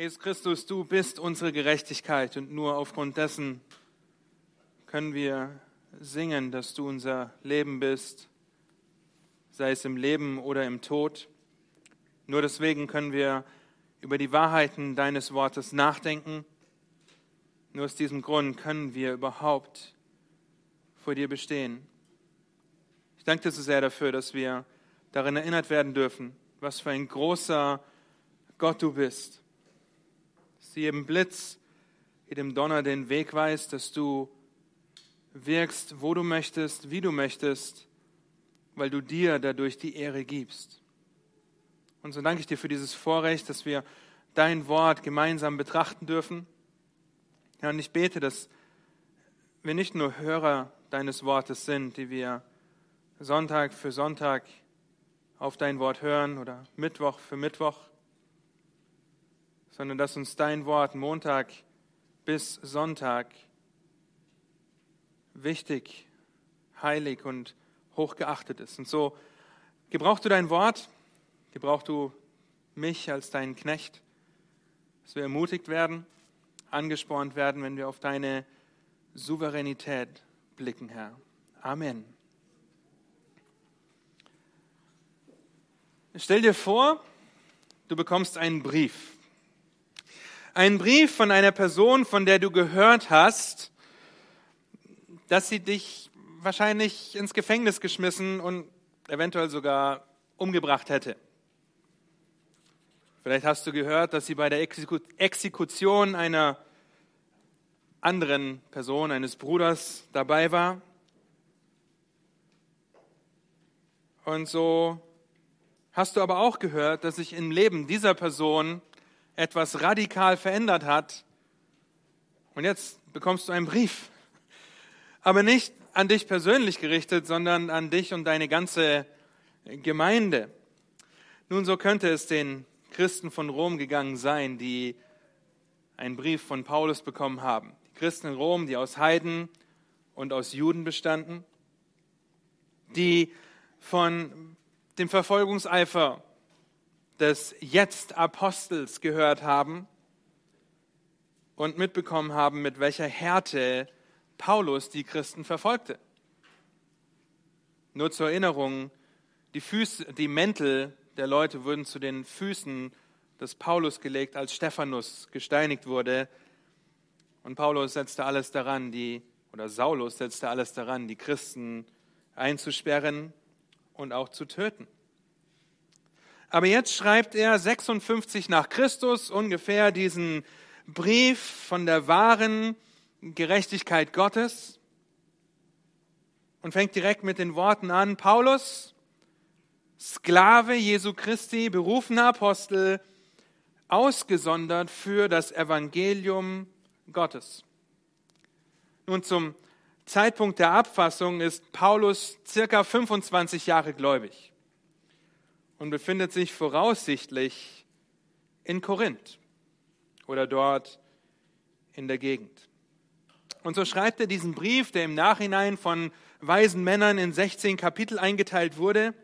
Jesus Christus, du bist unsere Gerechtigkeit und nur aufgrund dessen können wir singen, dass du unser Leben bist, sei es im Leben oder im Tod. Nur deswegen können wir über die Wahrheiten deines Wortes nachdenken. Nur aus diesem Grund können wir überhaupt vor dir bestehen. Ich danke dir so sehr dafür, dass wir darin erinnert werden dürfen, was für ein großer Gott du bist. Du jedem Blitz, jedem Donner den Weg weißt, dass du wirkst, wo du möchtest, wie du möchtest, weil du dir dadurch die Ehre gibst. Und so danke ich dir für dieses Vorrecht, dass wir dein Wort gemeinsam betrachten dürfen. Ja, und ich bete, dass wir nicht nur Hörer deines Wortes sind, die wir Sonntag für Sonntag auf dein Wort hören oder Mittwoch für Mittwoch, sondern dass uns dein Wort Montag bis Sonntag wichtig, heilig und hochgeachtet ist. Und so gebrauchst du dein Wort, gebrauchst du mich als deinen Knecht, dass wir ermutigt werden, angespornt werden, wenn wir auf deine Souveränität blicken, Herr. Amen. Stell dir vor, du bekommst einen Brief. Einen Brief von einer Person, von der du gehört hast, dass sie dich wahrscheinlich ins Gefängnis geschmissen und eventuell sogar umgebracht hätte. Vielleicht hast du gehört, dass sie bei der Exekution einer anderen Person, eines Bruders dabei war. Und so hast du aber auch gehört, dass sich im Leben dieser Person etwas radikal verändert hat. Und jetzt bekommst du einen Brief aber nicht an dich persönlich gerichtet, sondern an dich und deine ganze Gemeinde. Nun, so könnte es den Christen von Rom gegangen sein, die einen Brief von Paulus bekommen haben. Die Christen in Rom, die aus Heiden und aus Juden bestanden, die von dem Verfolgungseifer des jetzt Apostels gehört haben und mitbekommen haben, mit welcher Härte Paulus die Christen verfolgte. Nur zur Erinnerung, die, Füße, die Mäntel der Leute wurden zu den Füßen des Paulus gelegt, als Stephanus gesteinigt wurde. Und Paulus setzte alles daran, die, oder Saulus setzte alles daran, die Christen einzusperren und auch zu töten. Aber jetzt schreibt er 56 nach Christus ungefähr diesen Brief von der wahren Gerechtigkeit Gottes und fängt direkt mit den Worten an, Paulus, Sklave Jesu Christi, berufener Apostel, ausgesondert für das Evangelium Gottes. Nun zum Zeitpunkt der Abfassung ist Paulus circa 25 Jahre gläubig und befindet sich voraussichtlich in Korinth oder dort in der Gegend. Und so schreibt er diesen Brief, der im Nachhinein von weisen Männern in 16 Kapitel eingeteilt wurde.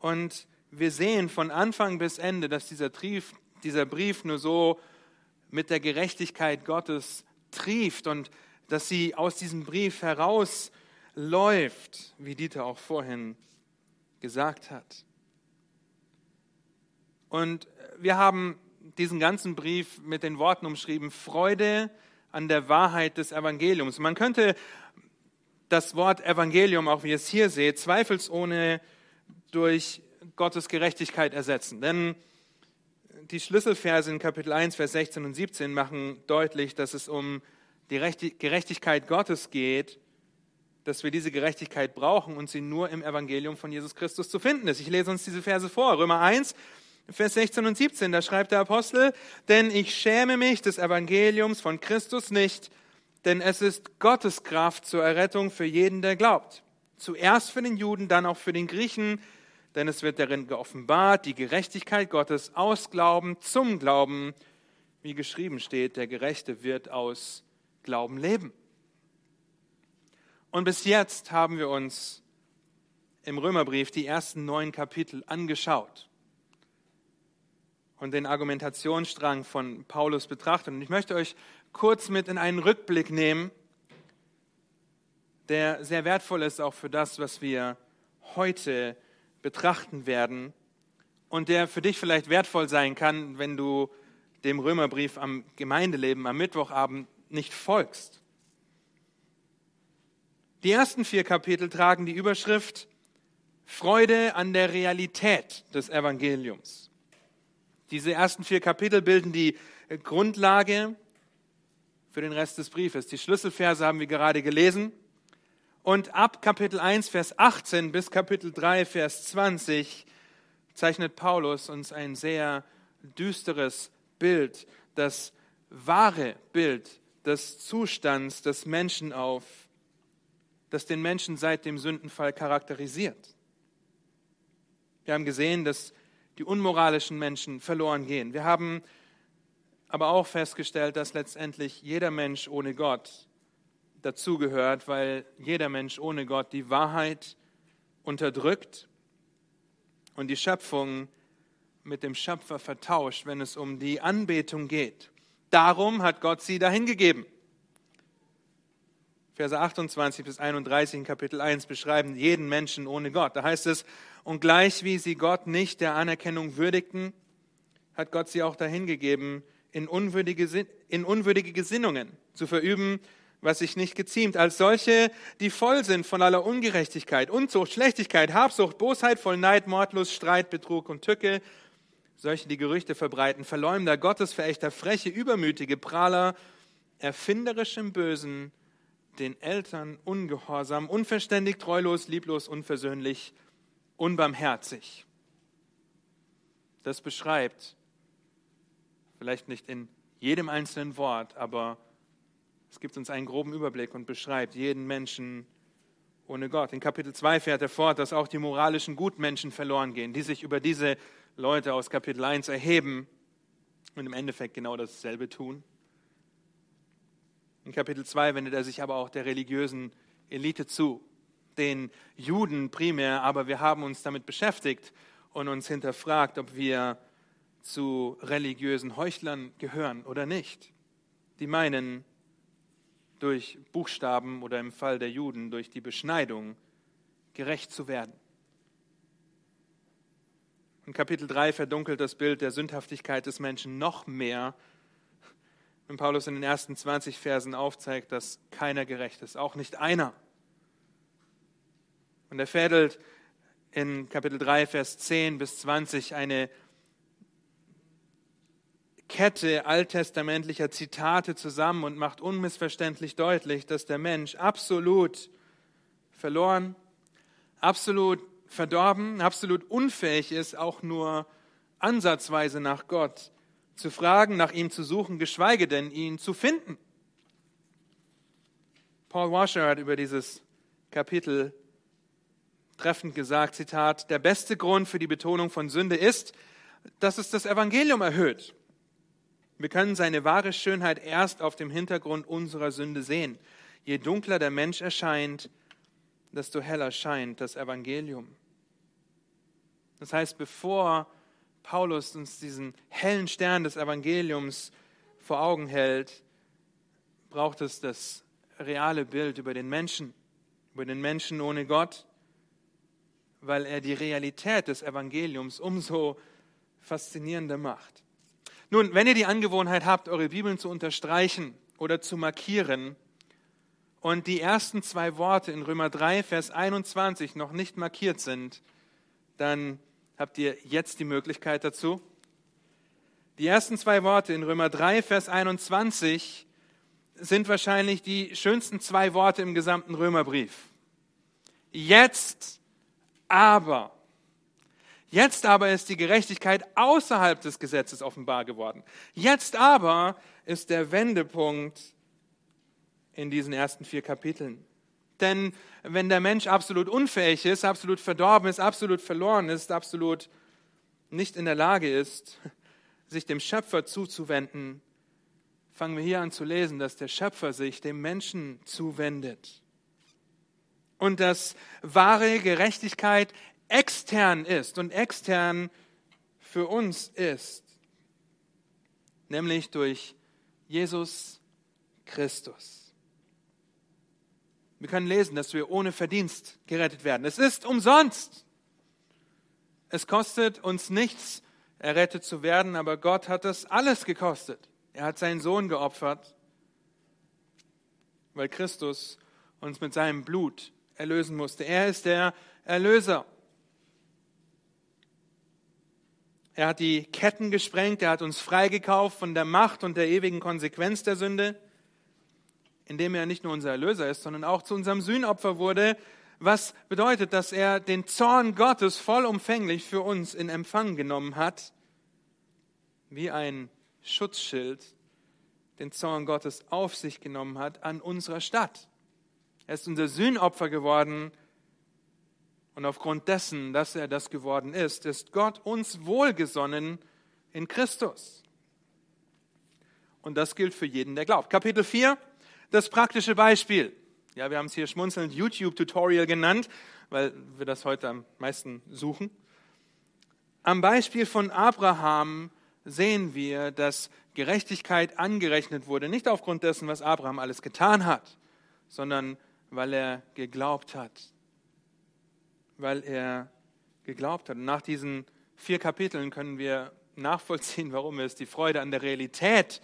Und wir sehen von Anfang bis Ende, dass dieser Brief, dieser Brief nur so mit der Gerechtigkeit Gottes trieft und dass sie aus diesem Brief herausläuft, wie Dieter auch vorhin gesagt hat. Und wir haben diesen ganzen Brief mit den Worten umschrieben, Freude an der Wahrheit des Evangeliums. Man könnte das Wort Evangelium, auch wie ihr es hier seht, zweifelsohne durch Gottes Gerechtigkeit ersetzen. Denn die Schlüsselverse in Kapitel 1, Vers 16 und 17 machen deutlich, dass es um die Gerechtigkeit Gottes geht, dass wir diese Gerechtigkeit brauchen und sie nur im Evangelium von Jesus Christus zu finden ist. Ich lese uns diese Verse vor. Römer 1, Vers 16 und 17, da schreibt der Apostel, denn ich schäme mich des Evangeliums von Christus nicht, denn es ist Gottes Kraft zur Errettung für jeden, der glaubt. Zuerst für den Juden, dann auch für den Griechen, denn es wird darin geoffenbart, die Gerechtigkeit Gottes aus Glauben zum Glauben, wie geschrieben steht, der Gerechte wird aus Glauben leben. Und bis jetzt haben wir uns im Römerbrief die ersten neun Kapitel angeschaut. Und den Argumentationsstrang von Paulus betrachten. Und ich möchte euch kurz mit in einen Rückblick nehmen, der sehr wertvoll ist auch für das, was wir heute betrachten werden und der für dich vielleicht wertvoll sein kann, wenn du dem Römerbrief am Gemeindeleben am Mittwochabend nicht folgst. Die ersten vier Kapitel tragen die Überschrift Freude an der Realität des Evangeliums. Diese ersten vier Kapitel bilden die Grundlage für den Rest des Briefes. Die Schlüsselverse haben wir gerade gelesen. Und ab Kapitel 1, Vers 18 bis Kapitel 3, Vers 20 zeichnet Paulus uns ein sehr düsteres Bild, das wahre Bild des Zustands des Menschen auf, das den Menschen seit dem Sündenfall charakterisiert. Wir haben gesehen, dass die unmoralischen Menschen verloren gehen. Wir haben aber auch festgestellt, dass letztendlich jeder Mensch ohne Gott dazugehört, weil jeder Mensch ohne Gott die Wahrheit unterdrückt und die Schöpfung mit dem Schöpfer vertauscht, wenn es um die Anbetung geht. Darum hat Gott sie dahingegeben. Verse 28 bis 31 in Kapitel 1 beschreiben jeden Menschen ohne Gott. Da heißt es, und gleich wie sie Gott nicht der Anerkennung würdigten, hat Gott sie auch dahingegeben, in unwürdige, in unwürdige Gesinnungen zu verüben, was sich nicht geziemt, als solche, die voll sind von aller Ungerechtigkeit, Unzucht, Schlechtigkeit, Habsucht, Bosheit, voll Neid, Mordlust, Streit, Betrug und Tücke, solche, die Gerüchte verbreiten, Verleumder, Gottesverächter, freche, übermütige, Prahler, erfinderisch im Bösen, den Eltern ungehorsam, unverständig, treulos, lieblos, unversöhnlich, unbarmherzig. Das beschreibt, vielleicht nicht in jedem einzelnen Wort, aber es gibt uns einen groben Überblick und beschreibt jeden Menschen ohne Gott. In Kapitel 2 fährt er fort, dass auch die moralischen Gutmenschen verloren gehen, die sich über diese Leute aus Kapitel 1 erheben und im Endeffekt genau dasselbe tun. In Kapitel 2 wendet er sich aber auch der religiösen Elite zu, den Juden primär, aber wir haben uns damit beschäftigt und uns hinterfragt, ob wir zu religiösen Heuchlern gehören oder nicht. Die meinen, durch Buchstaben oder im Fall der Juden durch die Beschneidung gerecht zu werden. In Kapitel 3 verdunkelt das Bild der Sündhaftigkeit des Menschen noch mehr, wenn Paulus in den ersten 20 Versen aufzeigt, dass keiner gerecht ist, auch nicht einer. Und er fädelt in Kapitel 3, Vers 10 bis 20 eine Kette alttestamentlicher Zitate zusammen und macht unmissverständlich deutlich, dass der Mensch absolut verloren, absolut verdorben, absolut unfähig ist, auch nur ansatzweise nach Gott zu fragen, nach ihm zu suchen, geschweige denn ihn zu finden. Paul Washer hat über dieses Kapitel treffend gesagt, Zitat, der beste Grund für die Betonung von Sünde ist, dass es das Evangelium erhöht. Wir können seine wahre Schönheit erst auf dem Hintergrund unserer Sünde sehen. Je dunkler der Mensch erscheint, desto heller scheint das Evangelium. Das heißt, bevor Paulus uns diesen hellen Stern des Evangeliums vor Augen hält, braucht es das reale Bild über den Menschen, über den Menschen ohne Gott, weil er die Realität des Evangeliums umso faszinierender macht. Nun, wenn ihr die Angewohnheit habt, eure Bibeln zu unterstreichen oder zu markieren und die ersten zwei Worte in Römer 3, Vers 21 noch nicht markiert sind, dann habt ihr jetzt die Möglichkeit dazu. Die ersten zwei Worte in Römer 3, Vers 21 sind wahrscheinlich die schönsten zwei Worte im gesamten Römerbrief. Jetzt aber. Jetzt aber ist die Gerechtigkeit außerhalb des Gesetzes offenbar geworden. Jetzt aber ist der Wendepunkt in diesen ersten vier Kapiteln. Denn wenn der Mensch absolut unfähig ist, absolut verdorben ist, absolut verloren ist, absolut nicht in der Lage ist, sich dem Schöpfer zuzuwenden, fangen wir hier an zu lesen, dass der Schöpfer sich dem Menschen zuwendet. Und dass wahre Gerechtigkeit extern ist und extern für uns ist, nämlich durch Jesus Christus. Wir können lesen, dass wir ohne Verdienst gerettet werden. Es ist umsonst. Es kostet uns nichts, errettet zu werden, aber Gott hat das alles gekostet. Er hat seinen Sohn geopfert, weil Christus uns mit seinem Blut erlösen musste. Er ist der Erlöser. Er hat die Ketten gesprengt, er hat uns freigekauft von der Macht und der ewigen Konsequenz der Sünde, indem er nicht nur unser Erlöser ist, sondern auch zu unserem Sühnopfer wurde, was bedeutet, dass er den Zorn Gottes vollumfänglich für uns in Empfang genommen hat, wie ein Schutzschild den Zorn Gottes auf sich genommen hat an unserer Stadt. Er ist unser Sühnopfer geworden und aufgrund dessen, dass er das geworden ist, ist Gott uns wohlgesonnen in Christus. Und das gilt für jeden, der glaubt. Kapitel 4, das praktische Beispiel. Ja, wir haben es hier schmunzelnd YouTube-Tutorial genannt, weil wir das heute am meisten suchen. Am Beispiel von Abraham sehen wir, dass Gerechtigkeit angerechnet wurde, nicht aufgrund dessen, was Abraham alles getan hat, sondern weil er geglaubt hat weil er geglaubt hat. Und nach diesen vier Kapiteln können wir nachvollziehen, warum wir es die Freude an der Realität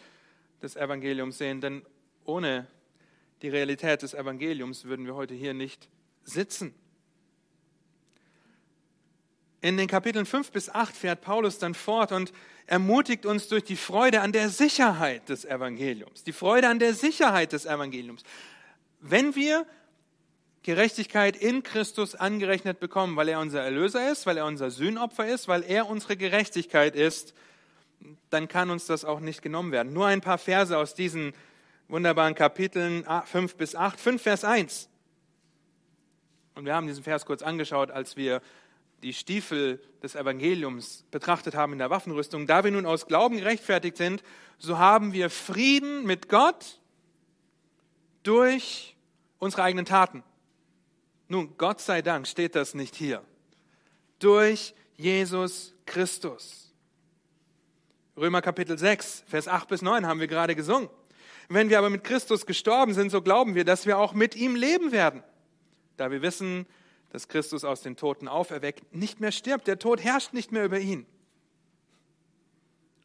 des Evangeliums sehen. Denn ohne die Realität des Evangeliums würden wir heute hier nicht sitzen. In den Kapiteln 5 bis 8 fährt Paulus dann fort und ermutigt uns durch die Freude an der Sicherheit des Evangeliums. Die Freude an der Sicherheit des Evangeliums. Wenn wir Gerechtigkeit in Christus angerechnet bekommen, weil er unser Erlöser ist, weil er unser Sühnopfer ist, weil er unsere Gerechtigkeit ist, dann kann uns das auch nicht genommen werden. Nur ein paar Verse aus diesen wunderbaren Kapiteln 5 bis 8. 5 Vers 1. Und wir haben diesen Vers kurz angeschaut, als wir die Stiefel des Evangeliums betrachtet haben in der Waffenrüstung. Da wir nun aus Glauben gerechtfertigt sind, so haben wir Frieden mit Gott durch unsere eigenen Taten. Nun, Gott sei Dank steht das nicht hier. Durch Jesus Christus. Römer Kapitel 6, Vers 8 bis 9 haben wir gerade gesungen. Wenn wir aber mit Christus gestorben sind, so glauben wir, dass wir auch mit ihm leben werden. Da wir wissen, dass Christus aus den Toten auferweckt, nicht mehr stirbt. Der Tod herrscht nicht mehr über ihn.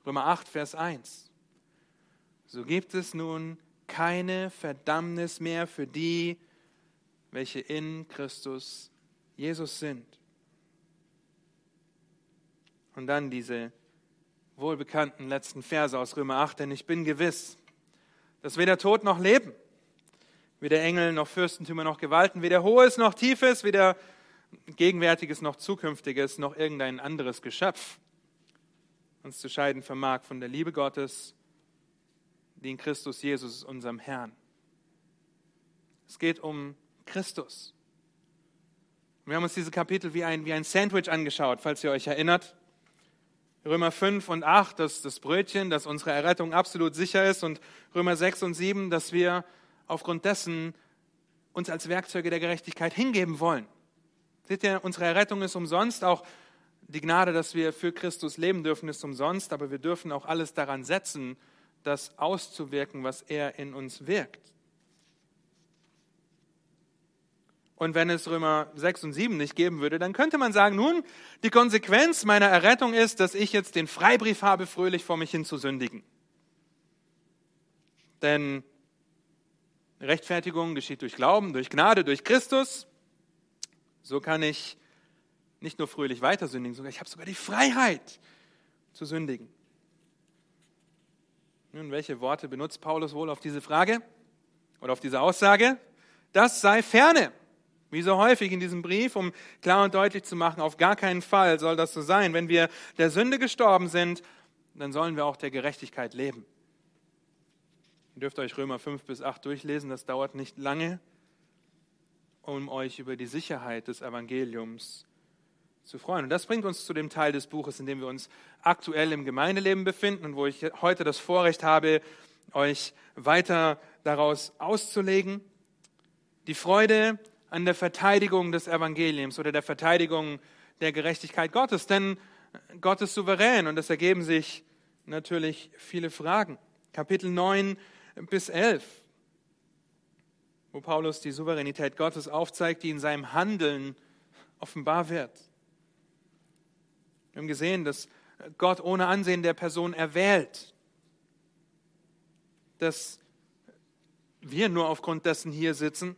Römer 8, Vers 1. So gibt es nun keine Verdammnis mehr für die, welche in Christus Jesus sind. Und dann diese wohlbekannten letzten Verse aus Römer 8, denn ich bin gewiss, dass weder Tod noch Leben, weder Engel noch Fürstentümer noch Gewalten, weder Hohes noch Tiefes, weder Gegenwärtiges noch Zukünftiges noch irgendein anderes Geschöpf uns zu scheiden vermag von der Liebe Gottes, die in Christus Jesus, unserem Herrn. Es geht um Christus. Wir haben uns diese Kapitel wie ein, wie ein Sandwich angeschaut, falls ihr euch erinnert. Römer 5 und 8, das, das Brötchen, dass unsere Errettung absolut sicher ist und Römer 6 und 7, dass wir aufgrund dessen uns als Werkzeuge der Gerechtigkeit hingeben wollen. Seht ihr, unsere Errettung ist umsonst, auch die Gnade, dass wir für Christus leben dürfen, ist umsonst, aber wir dürfen auch alles daran setzen, das auszuwirken, was er in uns wirkt. Und wenn es Römer 6 und 7 nicht geben würde, dann könnte man sagen, nun, die Konsequenz meiner Errettung ist, dass ich jetzt den Freibrief habe, fröhlich vor mich hin zu sündigen. Denn Rechtfertigung geschieht durch Glauben, durch Gnade, durch Christus. So kann ich nicht nur fröhlich weiter sündigen, sondern ich habe sogar die Freiheit zu sündigen. Nun, welche Worte benutzt Paulus wohl auf diese Frage oder auf diese Aussage? Das sei ferne. Wie so häufig in diesem Brief, um klar und deutlich zu machen, auf gar keinen Fall soll das so sein. Wenn wir der Sünde gestorben sind, dann sollen wir auch der Gerechtigkeit leben. Ihr dürft euch Römer 5 bis 8 durchlesen, das dauert nicht lange, um euch über die Sicherheit des Evangeliums zu freuen. Und das bringt uns zu dem Teil des Buches, in dem wir uns aktuell im Gemeindeleben befinden und wo ich heute das Vorrecht habe, euch weiter daraus auszulegen. Die Freude an der Verteidigung des Evangeliums oder der Verteidigung der Gerechtigkeit Gottes. Denn Gott ist souverän und es ergeben sich natürlich viele Fragen. Kapitel 9 bis 11, wo Paulus die Souveränität Gottes aufzeigt, die in seinem Handeln offenbar wird. Wir haben gesehen, dass Gott ohne Ansehen der Person erwählt, dass wir nur aufgrund dessen hier sitzen.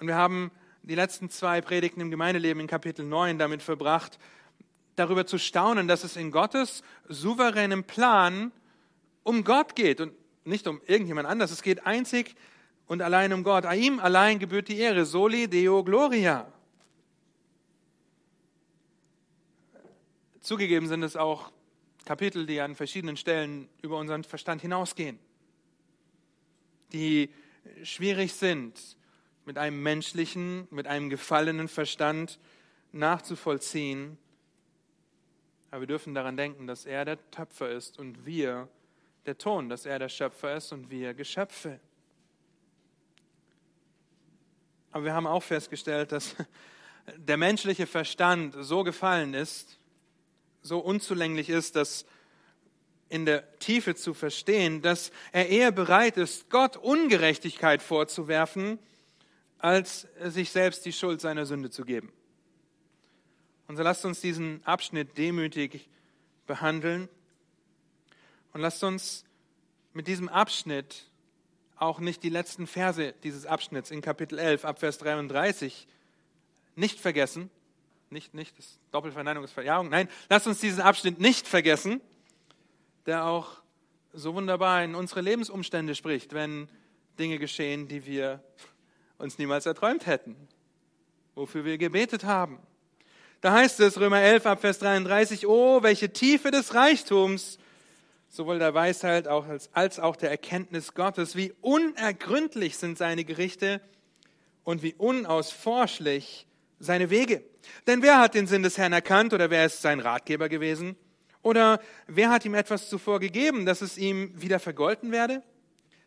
Und wir haben die letzten zwei Predigten im Gemeindeleben in Kapitel 9 damit verbracht, darüber zu staunen, dass es in Gottes souveränem Plan um Gott geht und nicht um irgendjemand anders. Es geht einzig und allein um Gott. A ihm allein gebührt die Ehre. Soli Deo Gloria. Zugegeben sind es auch Kapitel, die an verschiedenen Stellen über unseren Verstand hinausgehen, die schwierig sind, mit einem menschlichen, mit einem gefallenen Verstand nachzuvollziehen. Aber wir dürfen daran denken, dass er der Töpfer ist und wir der Ton, dass er der Schöpfer ist und wir Geschöpfe. Aber wir haben auch festgestellt, dass der menschliche Verstand so gefallen ist, so unzulänglich ist, das in der Tiefe zu verstehen, dass er eher bereit ist, Gott Ungerechtigkeit vorzuwerfen, als sich selbst die Schuld seiner Sünde zu geben. Und so lasst uns diesen Abschnitt demütig behandeln und lasst uns mit diesem Abschnitt auch nicht die letzten Verse dieses Abschnitts in Kapitel 11 ab Vers 33 nicht vergessen, nicht, nicht, das Doppelverneinung ist Verjährung. Nein, lasst uns diesen Abschnitt nicht vergessen, der auch so wunderbar in unsere Lebensumstände spricht, wenn Dinge geschehen, die wir uns niemals erträumt hätten, wofür wir gebetet haben. Da heißt es, Römer 11 ab Vers 33, oh, welche Tiefe des Reichtums, sowohl der Weisheit als, als auch der Erkenntnis Gottes, wie unergründlich sind seine Gerichte und wie unausforschlich seine Wege. Denn wer hat den Sinn des Herrn erkannt oder wer ist sein Ratgeber gewesen? Oder wer hat ihm etwas zuvor gegeben, dass es ihm wieder vergolten werde?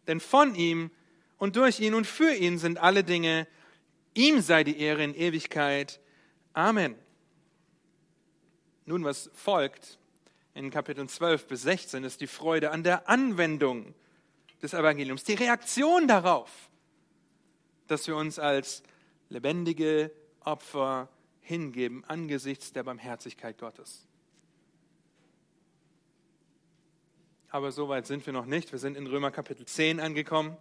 Denn von ihm und durch ihn und für ihn sind alle Dinge. Ihm sei die Ehre in Ewigkeit. Amen. Nun, was folgt in Kapitel 12 bis 16 ist die Freude an der Anwendung des Evangeliums, die Reaktion darauf, dass wir uns als lebendige Opfer hingeben angesichts der Barmherzigkeit Gottes. Aber so weit sind wir noch nicht. Wir sind in Römer Kapitel 10 angekommen.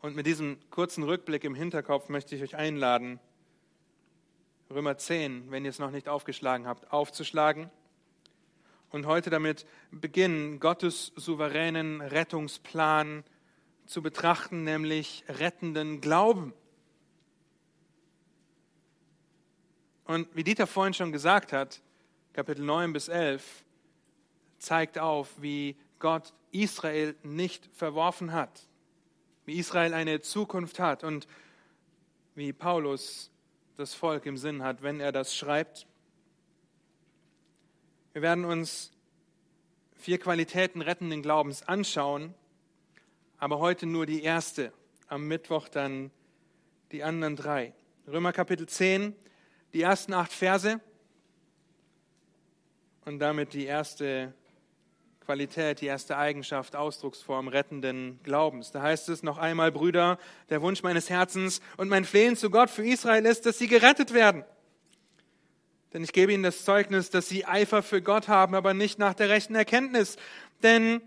Und mit diesem kurzen Rückblick im Hinterkopf möchte ich euch einladen, Römer 10, wenn ihr es noch nicht aufgeschlagen habt, aufzuschlagen und heute damit beginnen, Gottes souveränen Rettungsplan zu betrachten, nämlich rettenden Glauben. Und wie Dieter vorhin schon gesagt hat, Kapitel 9 bis 11 zeigt auf, wie Gott Israel nicht verworfen hat, wie Israel eine Zukunft hat und wie Paulus das Volk im Sinn hat, wenn er das schreibt. Wir werden uns vier Qualitäten rettenden Glaubens anschauen, aber heute nur die erste, am Mittwoch dann die anderen drei. Römer Kapitel 10, die ersten acht Verse und damit die erste Qualität, die erste Eigenschaft, Ausdrucksform rettenden Glaubens. Da heißt es noch einmal, Brüder, der Wunsch meines Herzens und mein Flehen zu Gott für Israel ist, dass sie gerettet werden. Denn ich gebe ihnen das Zeugnis, dass sie Eifer für Gott haben, aber nicht nach der rechten Erkenntnis. Denn,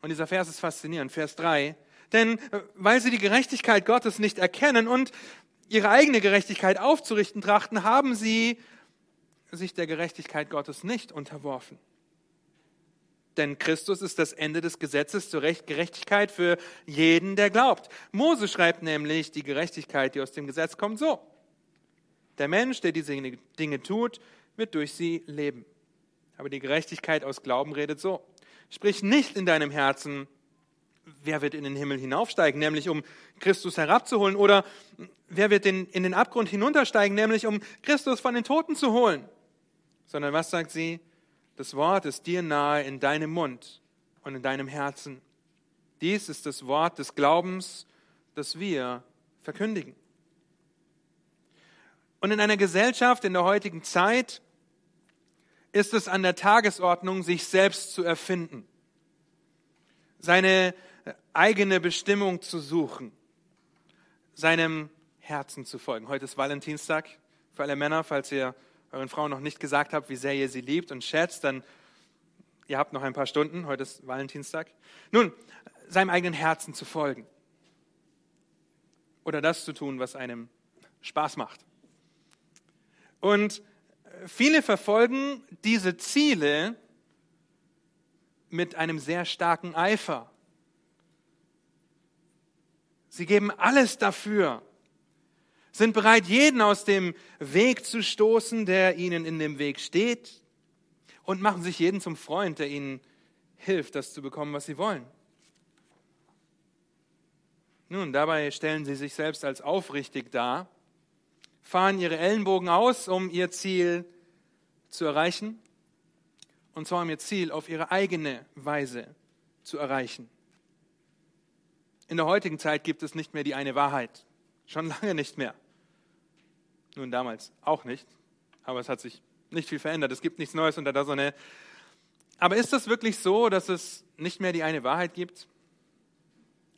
und dieser Vers ist faszinierend, Vers 3, denn äh, weil sie die Gerechtigkeit Gottes nicht erkennen und ihre eigene Gerechtigkeit aufzurichten trachten, haben sie sich der Gerechtigkeit Gottes nicht unterworfen. Denn Christus ist das Ende des Gesetzes zur Gerechtigkeit für jeden, der glaubt. Mose schreibt nämlich, die Gerechtigkeit, die aus dem Gesetz kommt, so. Der Mensch, der diese Dinge tut, wird durch sie leben. Aber die Gerechtigkeit aus Glauben redet so. Sprich nicht in deinem Herzen, wer wird in den Himmel hinaufsteigen, nämlich um Christus herabzuholen, oder wer wird in, in den Abgrund hinuntersteigen, nämlich um Christus von den Toten zu holen. Sondern was sagt sie? Das Wort ist dir nahe in deinem Mund und in deinem Herzen. Dies ist das Wort des Glaubens, das wir verkündigen. Und in einer Gesellschaft in der heutigen Zeit, ist es an der Tagesordnung, sich selbst zu erfinden, seine eigene Bestimmung zu suchen, seinem Herzen zu folgen. Heute ist Valentinstag für alle Männer, falls ihr euren Frauen noch nicht gesagt habt, wie sehr ihr sie liebt und schätzt, dann ihr habt noch ein paar Stunden, heute ist Valentinstag. Nun, seinem eigenen Herzen zu folgen oder das zu tun, was einem Spaß macht. Und viele verfolgen diese Ziele mit einem sehr starken Eifer. Sie geben alles dafür, sind bereit, jeden aus dem Weg zu stoßen, der ihnen in dem Weg steht, und machen sich jeden zum Freund, der ihnen hilft, das zu bekommen, was sie wollen. Nun, dabei stellen sie sich selbst als aufrichtig dar, fahren ihre Ellenbogen aus, um ihr Ziel zu erreichen, und zwar um ihr Ziel auf ihre eigene Weise zu erreichen. In der heutigen Zeit gibt es nicht mehr die eine Wahrheit. Schon lange nicht mehr. Nun, damals auch nicht. Aber es hat sich nicht viel verändert. Es gibt nichts Neues unter der Sonne. Aber ist es wirklich so, dass es nicht mehr die eine Wahrheit gibt?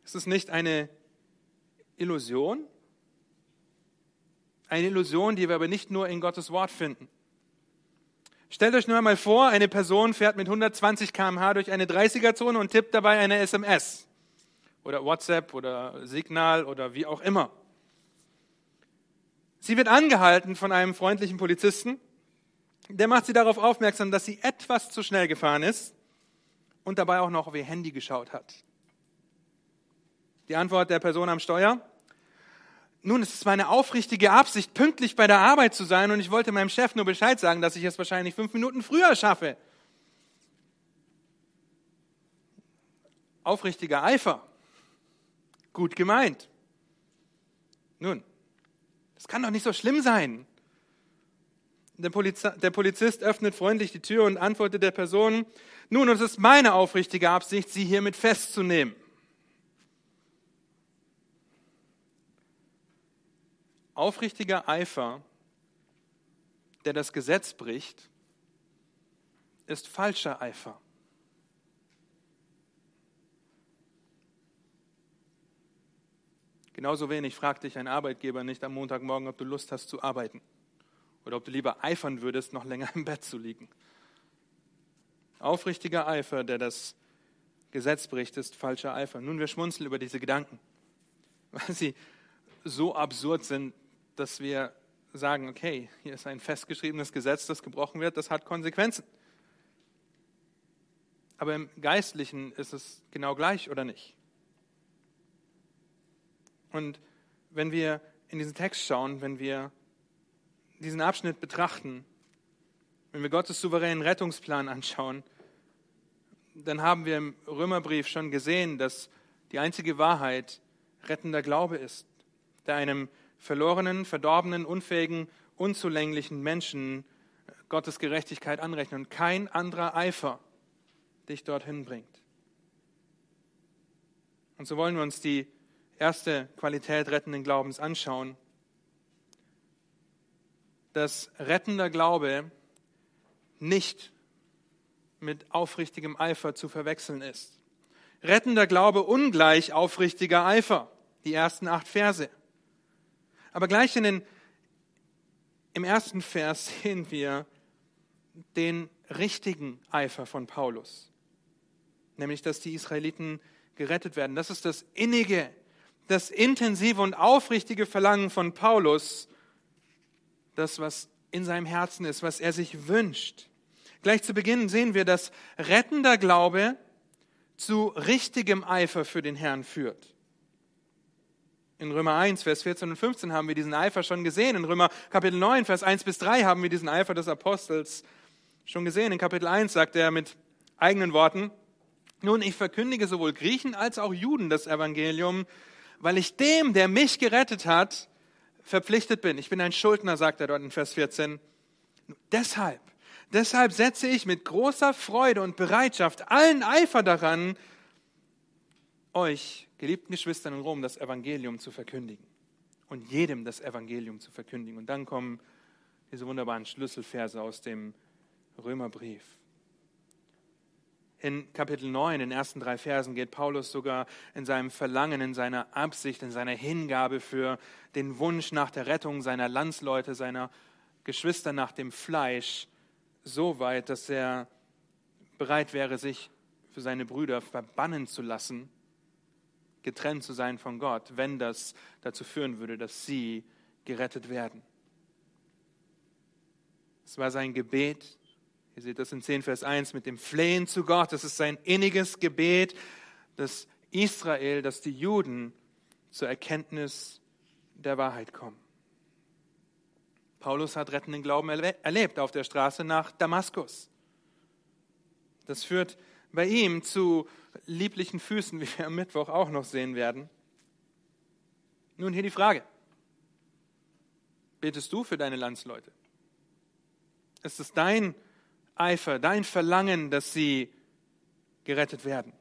Ist es nicht eine Illusion? Eine Illusion, die wir aber nicht nur in Gottes Wort finden. Stellt euch nur einmal vor, eine Person fährt mit 120 km/h durch eine 30er-Zone und tippt dabei eine SMS oder WhatsApp oder Signal oder wie auch immer. Sie wird angehalten von einem freundlichen Polizisten. Der macht sie darauf aufmerksam, dass sie etwas zu schnell gefahren ist und dabei auch noch auf ihr Handy geschaut hat. Die Antwort der Person am Steuer? Nun, es ist meine aufrichtige Absicht, pünktlich bei der Arbeit zu sein und ich wollte meinem Chef nur Bescheid sagen, dass ich es wahrscheinlich fünf Minuten früher schaffe. Aufrichtiger Eifer gut gemeint. Nun, das kann doch nicht so schlimm sein. Der, Poliz der Polizist öffnet freundlich die Tür und antwortet der Person, nun, es ist meine aufrichtige Absicht, Sie hiermit festzunehmen. Aufrichtiger Eifer, der das Gesetz bricht, ist falscher Eifer. Genauso wenig fragt dich ein Arbeitgeber nicht am Montagmorgen, ob du Lust hast zu arbeiten oder ob du lieber eifern würdest, noch länger im Bett zu liegen. Aufrichtiger Eifer, der das Gesetz bricht, ist falscher Eifer. Nun, wir schmunzeln über diese Gedanken, weil sie so absurd sind, dass wir sagen, okay, hier ist ein festgeschriebenes Gesetz, das gebrochen wird, das hat Konsequenzen. Aber im Geistlichen ist es genau gleich, oder nicht? Und wenn wir in diesen Text schauen, wenn wir diesen Abschnitt betrachten, wenn wir Gottes souveränen Rettungsplan anschauen, dann haben wir im Römerbrief schon gesehen, dass die einzige Wahrheit rettender Glaube ist, der einem verlorenen, verdorbenen, unfähigen, unzulänglichen Menschen Gottes Gerechtigkeit anrechnet und kein anderer Eifer dich dorthin bringt. Und so wollen wir uns die erste Qualität rettenden Glaubens anschauen, dass rettender Glaube nicht mit aufrichtigem Eifer zu verwechseln ist. Rettender Glaube ungleich aufrichtiger Eifer, die ersten acht Verse. Aber gleich in den, im ersten Vers sehen wir den richtigen Eifer von Paulus, nämlich dass die Israeliten gerettet werden. Das ist das innige das intensive und aufrichtige Verlangen von Paulus, das, was in seinem Herzen ist, was er sich wünscht. Gleich zu Beginn sehen wir, dass rettender Glaube zu richtigem Eifer für den Herrn führt. In Römer 1, Vers 14 und 15 haben wir diesen Eifer schon gesehen. In Römer Kapitel 9, Vers 1 bis 3 haben wir diesen Eifer des Apostels schon gesehen. In Kapitel 1 sagt er mit eigenen Worten, nun, ich verkündige sowohl Griechen als auch Juden das Evangelium, weil ich dem, der mich gerettet hat, verpflichtet bin. Ich bin ein Schuldner, sagt er dort in Vers 14. Deshalb, deshalb setze ich mit großer Freude und Bereitschaft allen Eifer daran, euch, geliebten Geschwistern in Rom, das Evangelium zu verkündigen. Und jedem das Evangelium zu verkündigen. Und dann kommen diese wunderbaren Schlüsselverse aus dem Römerbrief. In Kapitel 9, in den ersten drei Versen, geht Paulus sogar in seinem Verlangen, in seiner Absicht, in seiner Hingabe für den Wunsch nach der Rettung seiner Landsleute, seiner Geschwister nach dem Fleisch so weit, dass er bereit wäre, sich für seine Brüder verbannen zu lassen, getrennt zu sein von Gott, wenn das dazu führen würde, dass sie gerettet werden. Es war sein Gebet, Ihr seht das in 10 Vers 1 mit dem Flehen zu Gott. Das ist sein inniges Gebet, dass Israel, dass die Juden zur Erkenntnis der Wahrheit kommen. Paulus hat rettenden Glauben erlebt auf der Straße nach Damaskus. Das führt bei ihm zu lieblichen Füßen, wie wir am Mittwoch auch noch sehen werden. Nun hier die Frage. Betest du für deine Landsleute? Ist es dein Eifer, dein Verlangen, dass sie gerettet werden.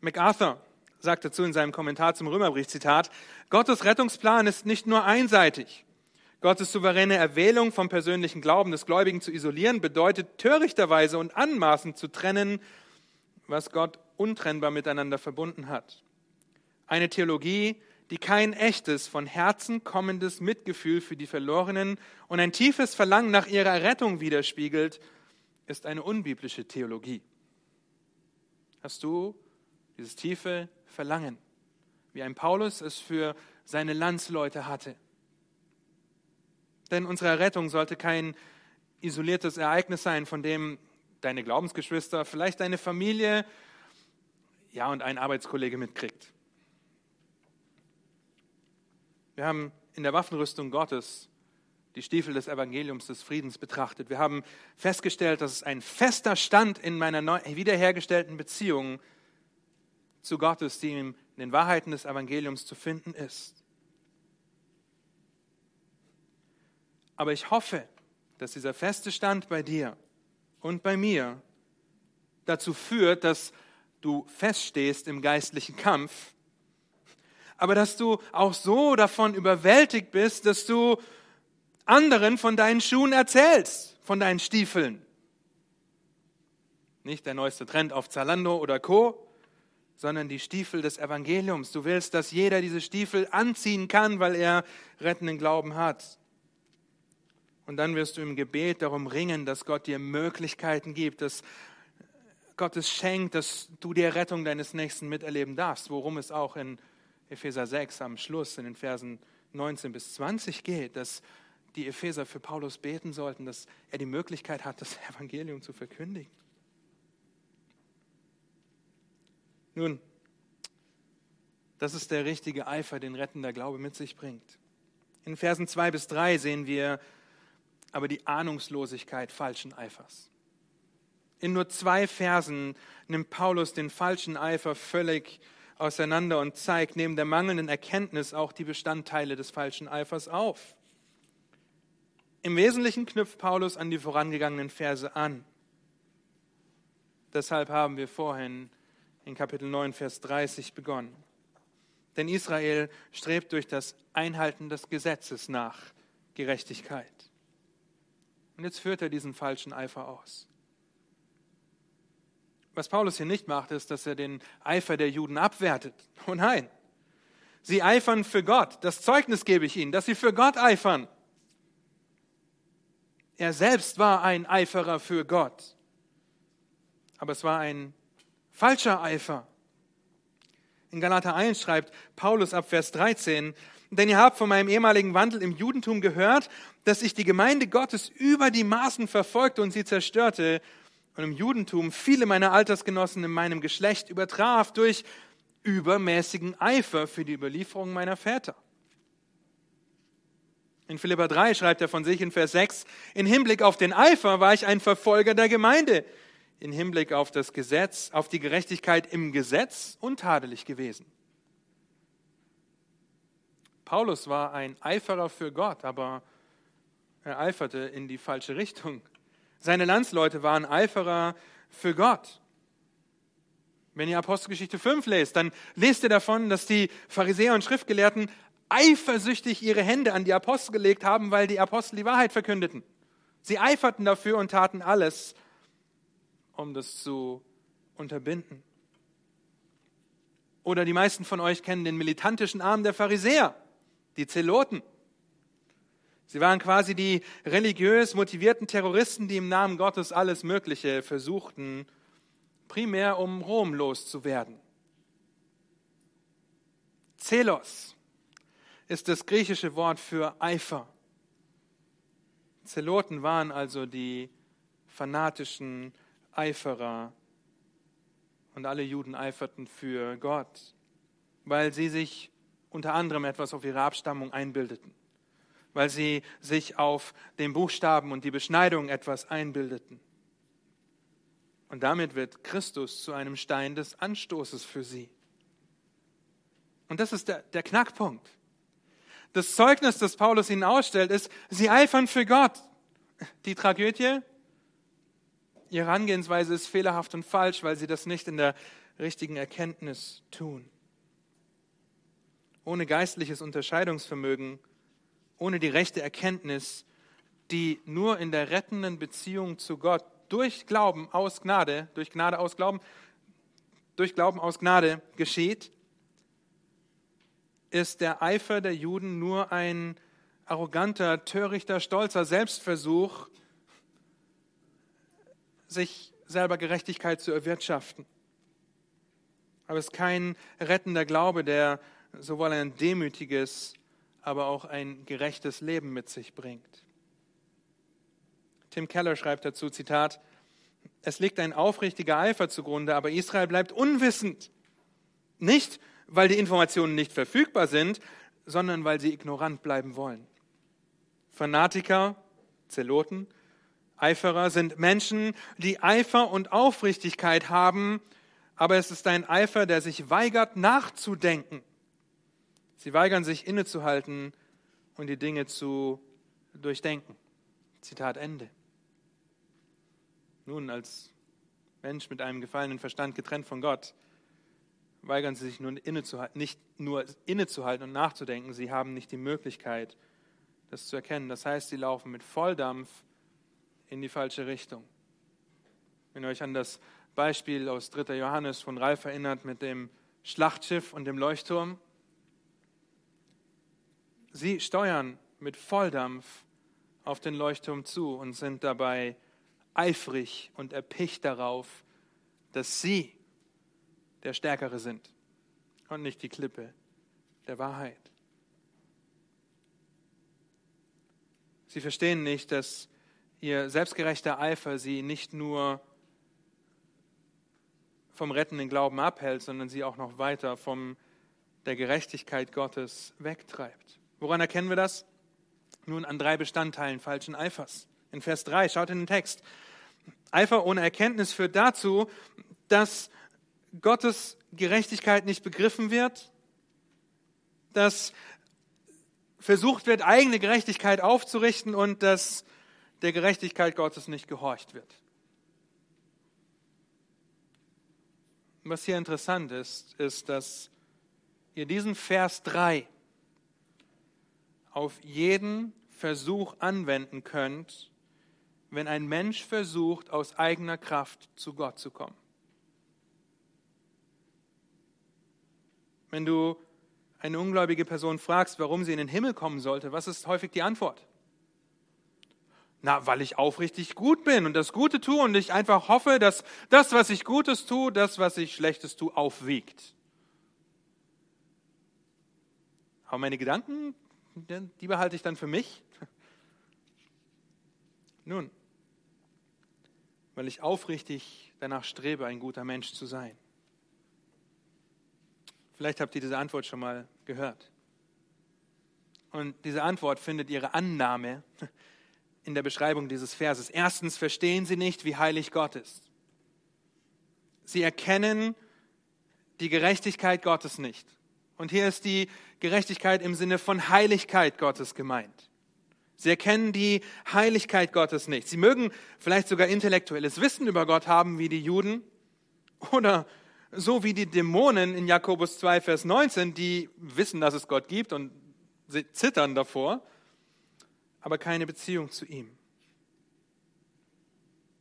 MacArthur sagt dazu in seinem Kommentar zum Römerbrief, Zitat, Gottes Rettungsplan ist nicht nur einseitig. Gottes souveräne Erwählung vom persönlichen Glauben des Gläubigen zu isolieren, bedeutet törichterweise und anmaßend zu trennen, was Gott untrennbar miteinander verbunden hat. Eine Theologie, die kein echtes, von Herzen kommendes Mitgefühl für die Verlorenen und ein tiefes Verlangen nach ihrer Rettung widerspiegelt, ist eine unbiblische Theologie. Hast du dieses tiefe Verlangen, wie ein Paulus es für seine Landsleute hatte? Denn unsere Rettung sollte kein isoliertes Ereignis sein, von dem deine Glaubensgeschwister, vielleicht deine Familie, ja, und ein Arbeitskollege mitkriegt. Wir haben in der Waffenrüstung Gottes die Stiefel des Evangeliums des Friedens betrachtet. Wir haben festgestellt, dass es ein fester Stand in meiner wiederhergestellten Beziehung zu Gottes, die in den Wahrheiten des Evangeliums zu finden ist. Aber ich hoffe, dass dieser feste Stand bei dir und bei mir dazu führt, dass du feststehst im geistlichen Kampf aber dass du auch so davon überwältigt bist, dass du anderen von deinen Schuhen erzählst, von deinen Stiefeln. Nicht der neueste Trend auf Zalando oder Co., sondern die Stiefel des Evangeliums. Du willst, dass jeder diese Stiefel anziehen kann, weil er rettenden Glauben hat. Und dann wirst du im Gebet darum ringen, dass Gott dir Möglichkeiten gibt, dass Gott es schenkt, dass du die Rettung deines Nächsten miterleben darfst, worum es auch in Epheser 6 am Schluss in den Versen 19 bis 20 geht, dass die Epheser für Paulus beten sollten, dass er die Möglichkeit hat, das Evangelium zu verkündigen. Nun, das ist der richtige Eifer, den rettender Glaube mit sich bringt. In Versen 2 bis 3 sehen wir aber die Ahnungslosigkeit falschen Eifers. In nur zwei Versen nimmt Paulus den falschen Eifer völlig auseinander und zeigt neben der mangelnden Erkenntnis auch die Bestandteile des falschen Eifers auf. Im Wesentlichen knüpft Paulus an die vorangegangenen Verse an. Deshalb haben wir vorhin in Kapitel 9, Vers 30 begonnen. Denn Israel strebt durch das Einhalten des Gesetzes nach Gerechtigkeit. Und jetzt führt er diesen falschen Eifer aus. Was Paulus hier nicht macht, ist, dass er den Eifer der Juden abwertet. Oh nein. Sie eifern für Gott. Das Zeugnis gebe ich ihnen, dass sie für Gott eifern. Er selbst war ein Eiferer für Gott. Aber es war ein falscher Eifer. In Galater 1 schreibt Paulus ab Vers 13, denn ihr habt von meinem ehemaligen Wandel im Judentum gehört, dass ich die Gemeinde Gottes über die Maßen verfolgte und sie zerstörte und im Judentum viele meiner Altersgenossen in meinem Geschlecht übertraf durch übermäßigen Eifer für die Überlieferung meiner Väter. In Philippa 3 schreibt er von sich in Vers 6, in Hinblick auf den Eifer war ich ein Verfolger der Gemeinde, in Hinblick auf das Gesetz, auf die Gerechtigkeit im Gesetz untadelig gewesen. Paulus war ein Eiferer für Gott, aber er eiferte in die falsche Richtung. Seine Landsleute waren Eiferer für Gott. Wenn ihr Apostelgeschichte 5 lest, dann lest ihr davon, dass die Pharisäer und Schriftgelehrten eifersüchtig ihre Hände an die Apostel gelegt haben, weil die Apostel die Wahrheit verkündeten. Sie eiferten dafür und taten alles, um das zu unterbinden. Oder die meisten von euch kennen den militantischen Arm der Pharisäer, die Zeloten. Sie waren quasi die religiös motivierten Terroristen, die im Namen Gottes alles Mögliche versuchten, primär um Rom loszuwerden. Zelos ist das griechische Wort für Eifer. Zeloten waren also die fanatischen Eiferer und alle Juden eiferten für Gott, weil sie sich unter anderem etwas auf ihre Abstammung einbildeten, weil sie sich auf den Buchstaben und die Beschneidung etwas einbildeten. Und damit wird Christus zu einem Stein des Anstoßes für sie. Und das ist der, der Knackpunkt. Das Zeugnis, das Paulus ihnen ausstellt, ist, sie eifern für Gott. Die Tragödie, ihre Herangehensweise ist fehlerhaft und falsch, weil sie das nicht in der richtigen Erkenntnis tun. Ohne geistliches Unterscheidungsvermögen, ohne die rechte Erkenntnis, die nur in der rettenden Beziehung zu Gott durch Glauben aus Gnade, durch Gnade aus Glauben, durch Glauben aus Gnade geschieht, ist der Eifer der Juden nur ein arroganter, törichter, stolzer Selbstversuch, sich selber Gerechtigkeit zu erwirtschaften. Aber es ist kein rettender Glaube, der sowohl ein demütiges, aber auch ein gerechtes Leben mit sich bringt. Tim Keller schreibt dazu, Zitat, es liegt ein aufrichtiger Eifer zugrunde, aber Israel bleibt unwissend. Nicht, weil die Informationen nicht verfügbar sind, sondern weil sie ignorant bleiben wollen. Fanatiker, Zeloten, Eiferer sind Menschen, die Eifer und Aufrichtigkeit haben, aber es ist ein Eifer, der sich weigert nachzudenken. Sie weigern sich innezuhalten und die Dinge zu durchdenken. Zitat Ende. Nun, als Mensch mit einem gefallenen Verstand getrennt von Gott, weigern sie sich nun innezuhalten, nicht nur innezuhalten und nachzudenken, sie haben nicht die Möglichkeit, das zu erkennen. Das heißt, sie laufen mit Volldampf in die falsche Richtung. Wenn ihr euch an das Beispiel aus 3. Johannes von Ralf erinnert mit dem Schlachtschiff und dem Leuchtturm, sie steuern mit Volldampf auf den Leuchtturm zu und sind dabei eifrig und erpicht darauf, dass sie der Stärkere sind und nicht die Klippe der Wahrheit. Sie verstehen nicht, dass ihr selbstgerechter Eifer sie nicht nur vom rettenden Glauben abhält, sondern sie auch noch weiter von der Gerechtigkeit Gottes wegtreibt. Woran erkennen wir das? Nun an drei Bestandteilen falschen Eifers. In Vers 3, schaut in den Text. Eifer ohne Erkenntnis führt dazu, dass Gottes Gerechtigkeit nicht begriffen wird, dass versucht wird, eigene Gerechtigkeit aufzurichten und dass der Gerechtigkeit Gottes nicht gehorcht wird. Was hier interessant ist, ist, dass ihr diesen Vers 3 auf jeden Versuch anwenden könnt, wenn ein Mensch versucht, aus eigener Kraft zu Gott zu kommen. Wenn du eine ungläubige Person fragst, warum sie in den Himmel kommen sollte, was ist häufig die Antwort? Na, weil ich aufrichtig gut bin und das Gute tue und ich einfach hoffe, dass das, was ich Gutes tue, das, was ich Schlechtes tue, aufwiegt. Aber meine Gedanken, die behalte ich dann für mich. Nun, weil ich aufrichtig danach strebe, ein guter Mensch zu sein. Vielleicht habt ihr diese Antwort schon mal gehört. Und diese Antwort findet ihre Annahme in der Beschreibung dieses Verses. Erstens verstehen sie nicht, wie heilig Gott ist. Sie erkennen die Gerechtigkeit Gottes nicht. Und hier ist die Gerechtigkeit im Sinne von Heiligkeit Gottes gemeint. Sie erkennen die Heiligkeit Gottes nicht. Sie mögen vielleicht sogar intellektuelles Wissen über Gott haben, wie die Juden, oder so wie die Dämonen in Jakobus 2, Vers 19, die wissen, dass es Gott gibt und sie zittern davor, aber keine Beziehung zu ihm.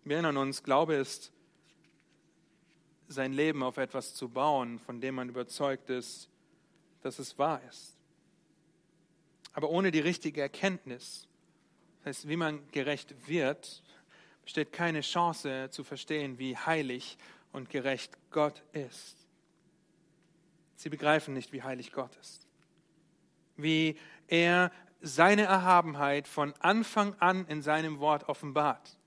Wir erinnern uns, Glaube ist sein Leben auf etwas zu bauen, von dem man überzeugt ist, dass es wahr ist. Aber ohne die richtige Erkenntnis, das heißt, wie man gerecht wird, besteht keine Chance zu verstehen, wie heilig und gerecht Gott ist. Sie begreifen nicht, wie heilig Gott ist. Wie er seine Erhabenheit von Anfang an in seinem Wort offenbart.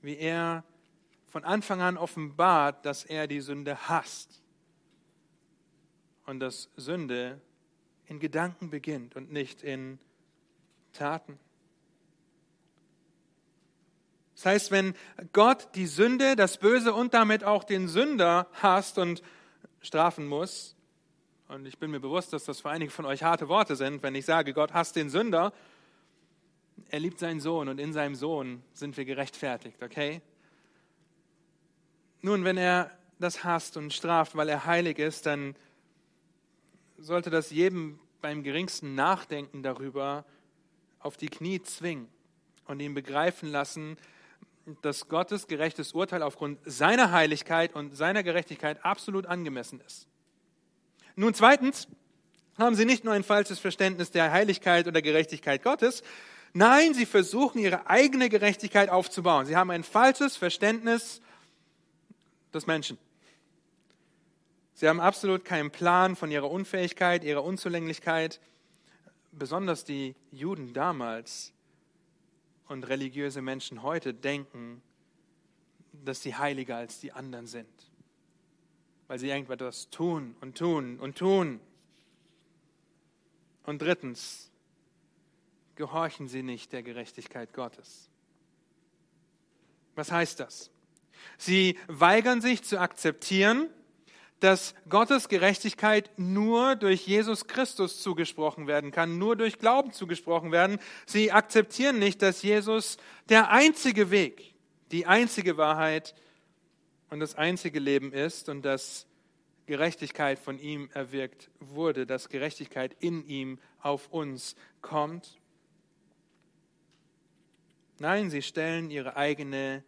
Wie er von Anfang an offenbart, dass er die Sünde hasst und dass Sünde in Gedanken beginnt und nicht in Taten. Das heißt, wenn Gott die Sünde, das Böse und damit auch den Sünder hasst und strafen muss, und ich bin mir bewusst, dass das für einige von euch harte Worte sind, wenn ich sage, Gott hasst den Sünder, er liebt seinen Sohn und in seinem Sohn sind wir gerechtfertigt, okay? Nun, wenn er das hasst und straft, weil er heilig ist, dann sollte das jedem beim geringsten Nachdenken darüber auf die Knie zwingen und ihn begreifen lassen, dass Gottes gerechtes Urteil aufgrund seiner Heiligkeit und seiner Gerechtigkeit absolut angemessen ist. Nun zweitens haben sie nicht nur ein falsches Verständnis der Heiligkeit oder Gerechtigkeit Gottes, nein, sie versuchen ihre eigene Gerechtigkeit aufzubauen. Sie haben ein falsches Verständnis des Menschen. Sie haben absolut keinen Plan von ihrer Unfähigkeit, ihrer Unzulänglichkeit. Besonders die Juden damals und religiöse Menschen heute denken, dass sie heiliger als die anderen sind, weil sie irgendetwas tun und tun und tun. Und drittens, gehorchen sie nicht der Gerechtigkeit Gottes. Was heißt das? Sie weigern sich zu akzeptieren, dass Gottes Gerechtigkeit nur durch Jesus Christus zugesprochen werden kann, nur durch Glauben zugesprochen werden. Sie akzeptieren nicht, dass Jesus der einzige Weg, die einzige Wahrheit und das einzige Leben ist und dass Gerechtigkeit von ihm erwirkt wurde, dass Gerechtigkeit in ihm auf uns kommt. Nein, sie stellen ihre eigene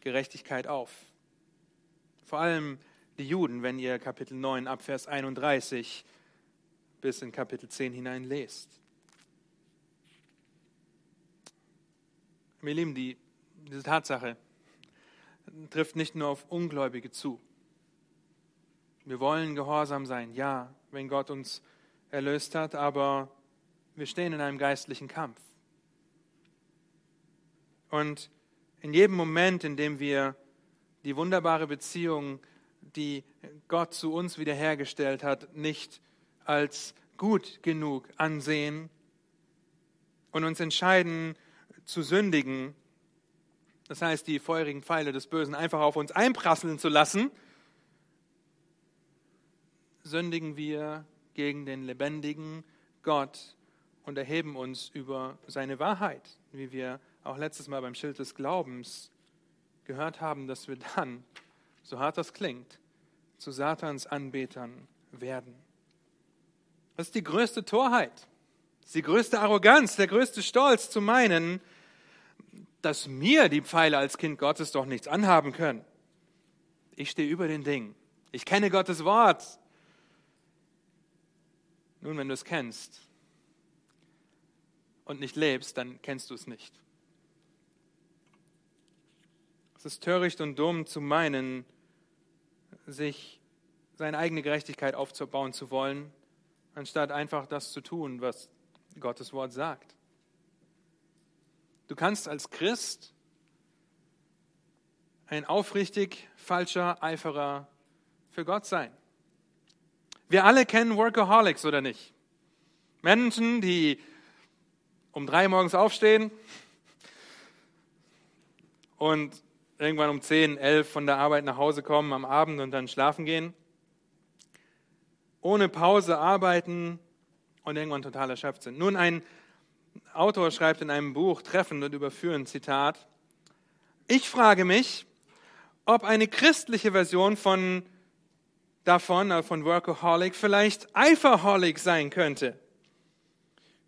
Gerechtigkeit auf. Vor allem die Juden, wenn ihr Kapitel 9 ab Vers 31 bis in Kapitel 10 hinein lest. Mir Lieben, die, diese Tatsache trifft nicht nur auf Ungläubige zu. Wir wollen gehorsam sein, ja, wenn Gott uns erlöst hat, aber wir stehen in einem geistlichen Kampf. Und in jedem Moment, in dem wir die wunderbare Beziehung die Gott zu uns wiederhergestellt hat, nicht als gut genug ansehen und uns entscheiden zu sündigen, das heißt die feurigen Pfeile des Bösen einfach auf uns einprasseln zu lassen, sündigen wir gegen den lebendigen Gott und erheben uns über seine Wahrheit, wie wir auch letztes Mal beim Schild des Glaubens gehört haben, dass wir dann so hart das klingt, zu Satans Anbetern werden. Das ist die größte Torheit, die größte Arroganz, der größte Stolz zu meinen, dass mir die Pfeile als Kind Gottes doch nichts anhaben können. Ich stehe über den Dingen. Ich kenne Gottes Wort. Nun, wenn du es kennst und nicht lebst, dann kennst du es nicht. Es ist töricht und dumm zu meinen, sich seine eigene Gerechtigkeit aufzubauen zu wollen, anstatt einfach das zu tun, was Gottes Wort sagt. Du kannst als Christ ein aufrichtig falscher Eiferer für Gott sein. Wir alle kennen Workaholics, oder nicht? Menschen, die um drei morgens aufstehen und irgendwann um 10, 11 von der Arbeit nach Hause kommen am Abend und dann schlafen gehen. Ohne Pause arbeiten und irgendwann total erschöpft sind. Nun, ein Autor schreibt in einem Buch treffend und überführend, Zitat, ich frage mich, ob eine christliche Version von davon, äh, von Workaholic, vielleicht Eiferholic sein könnte.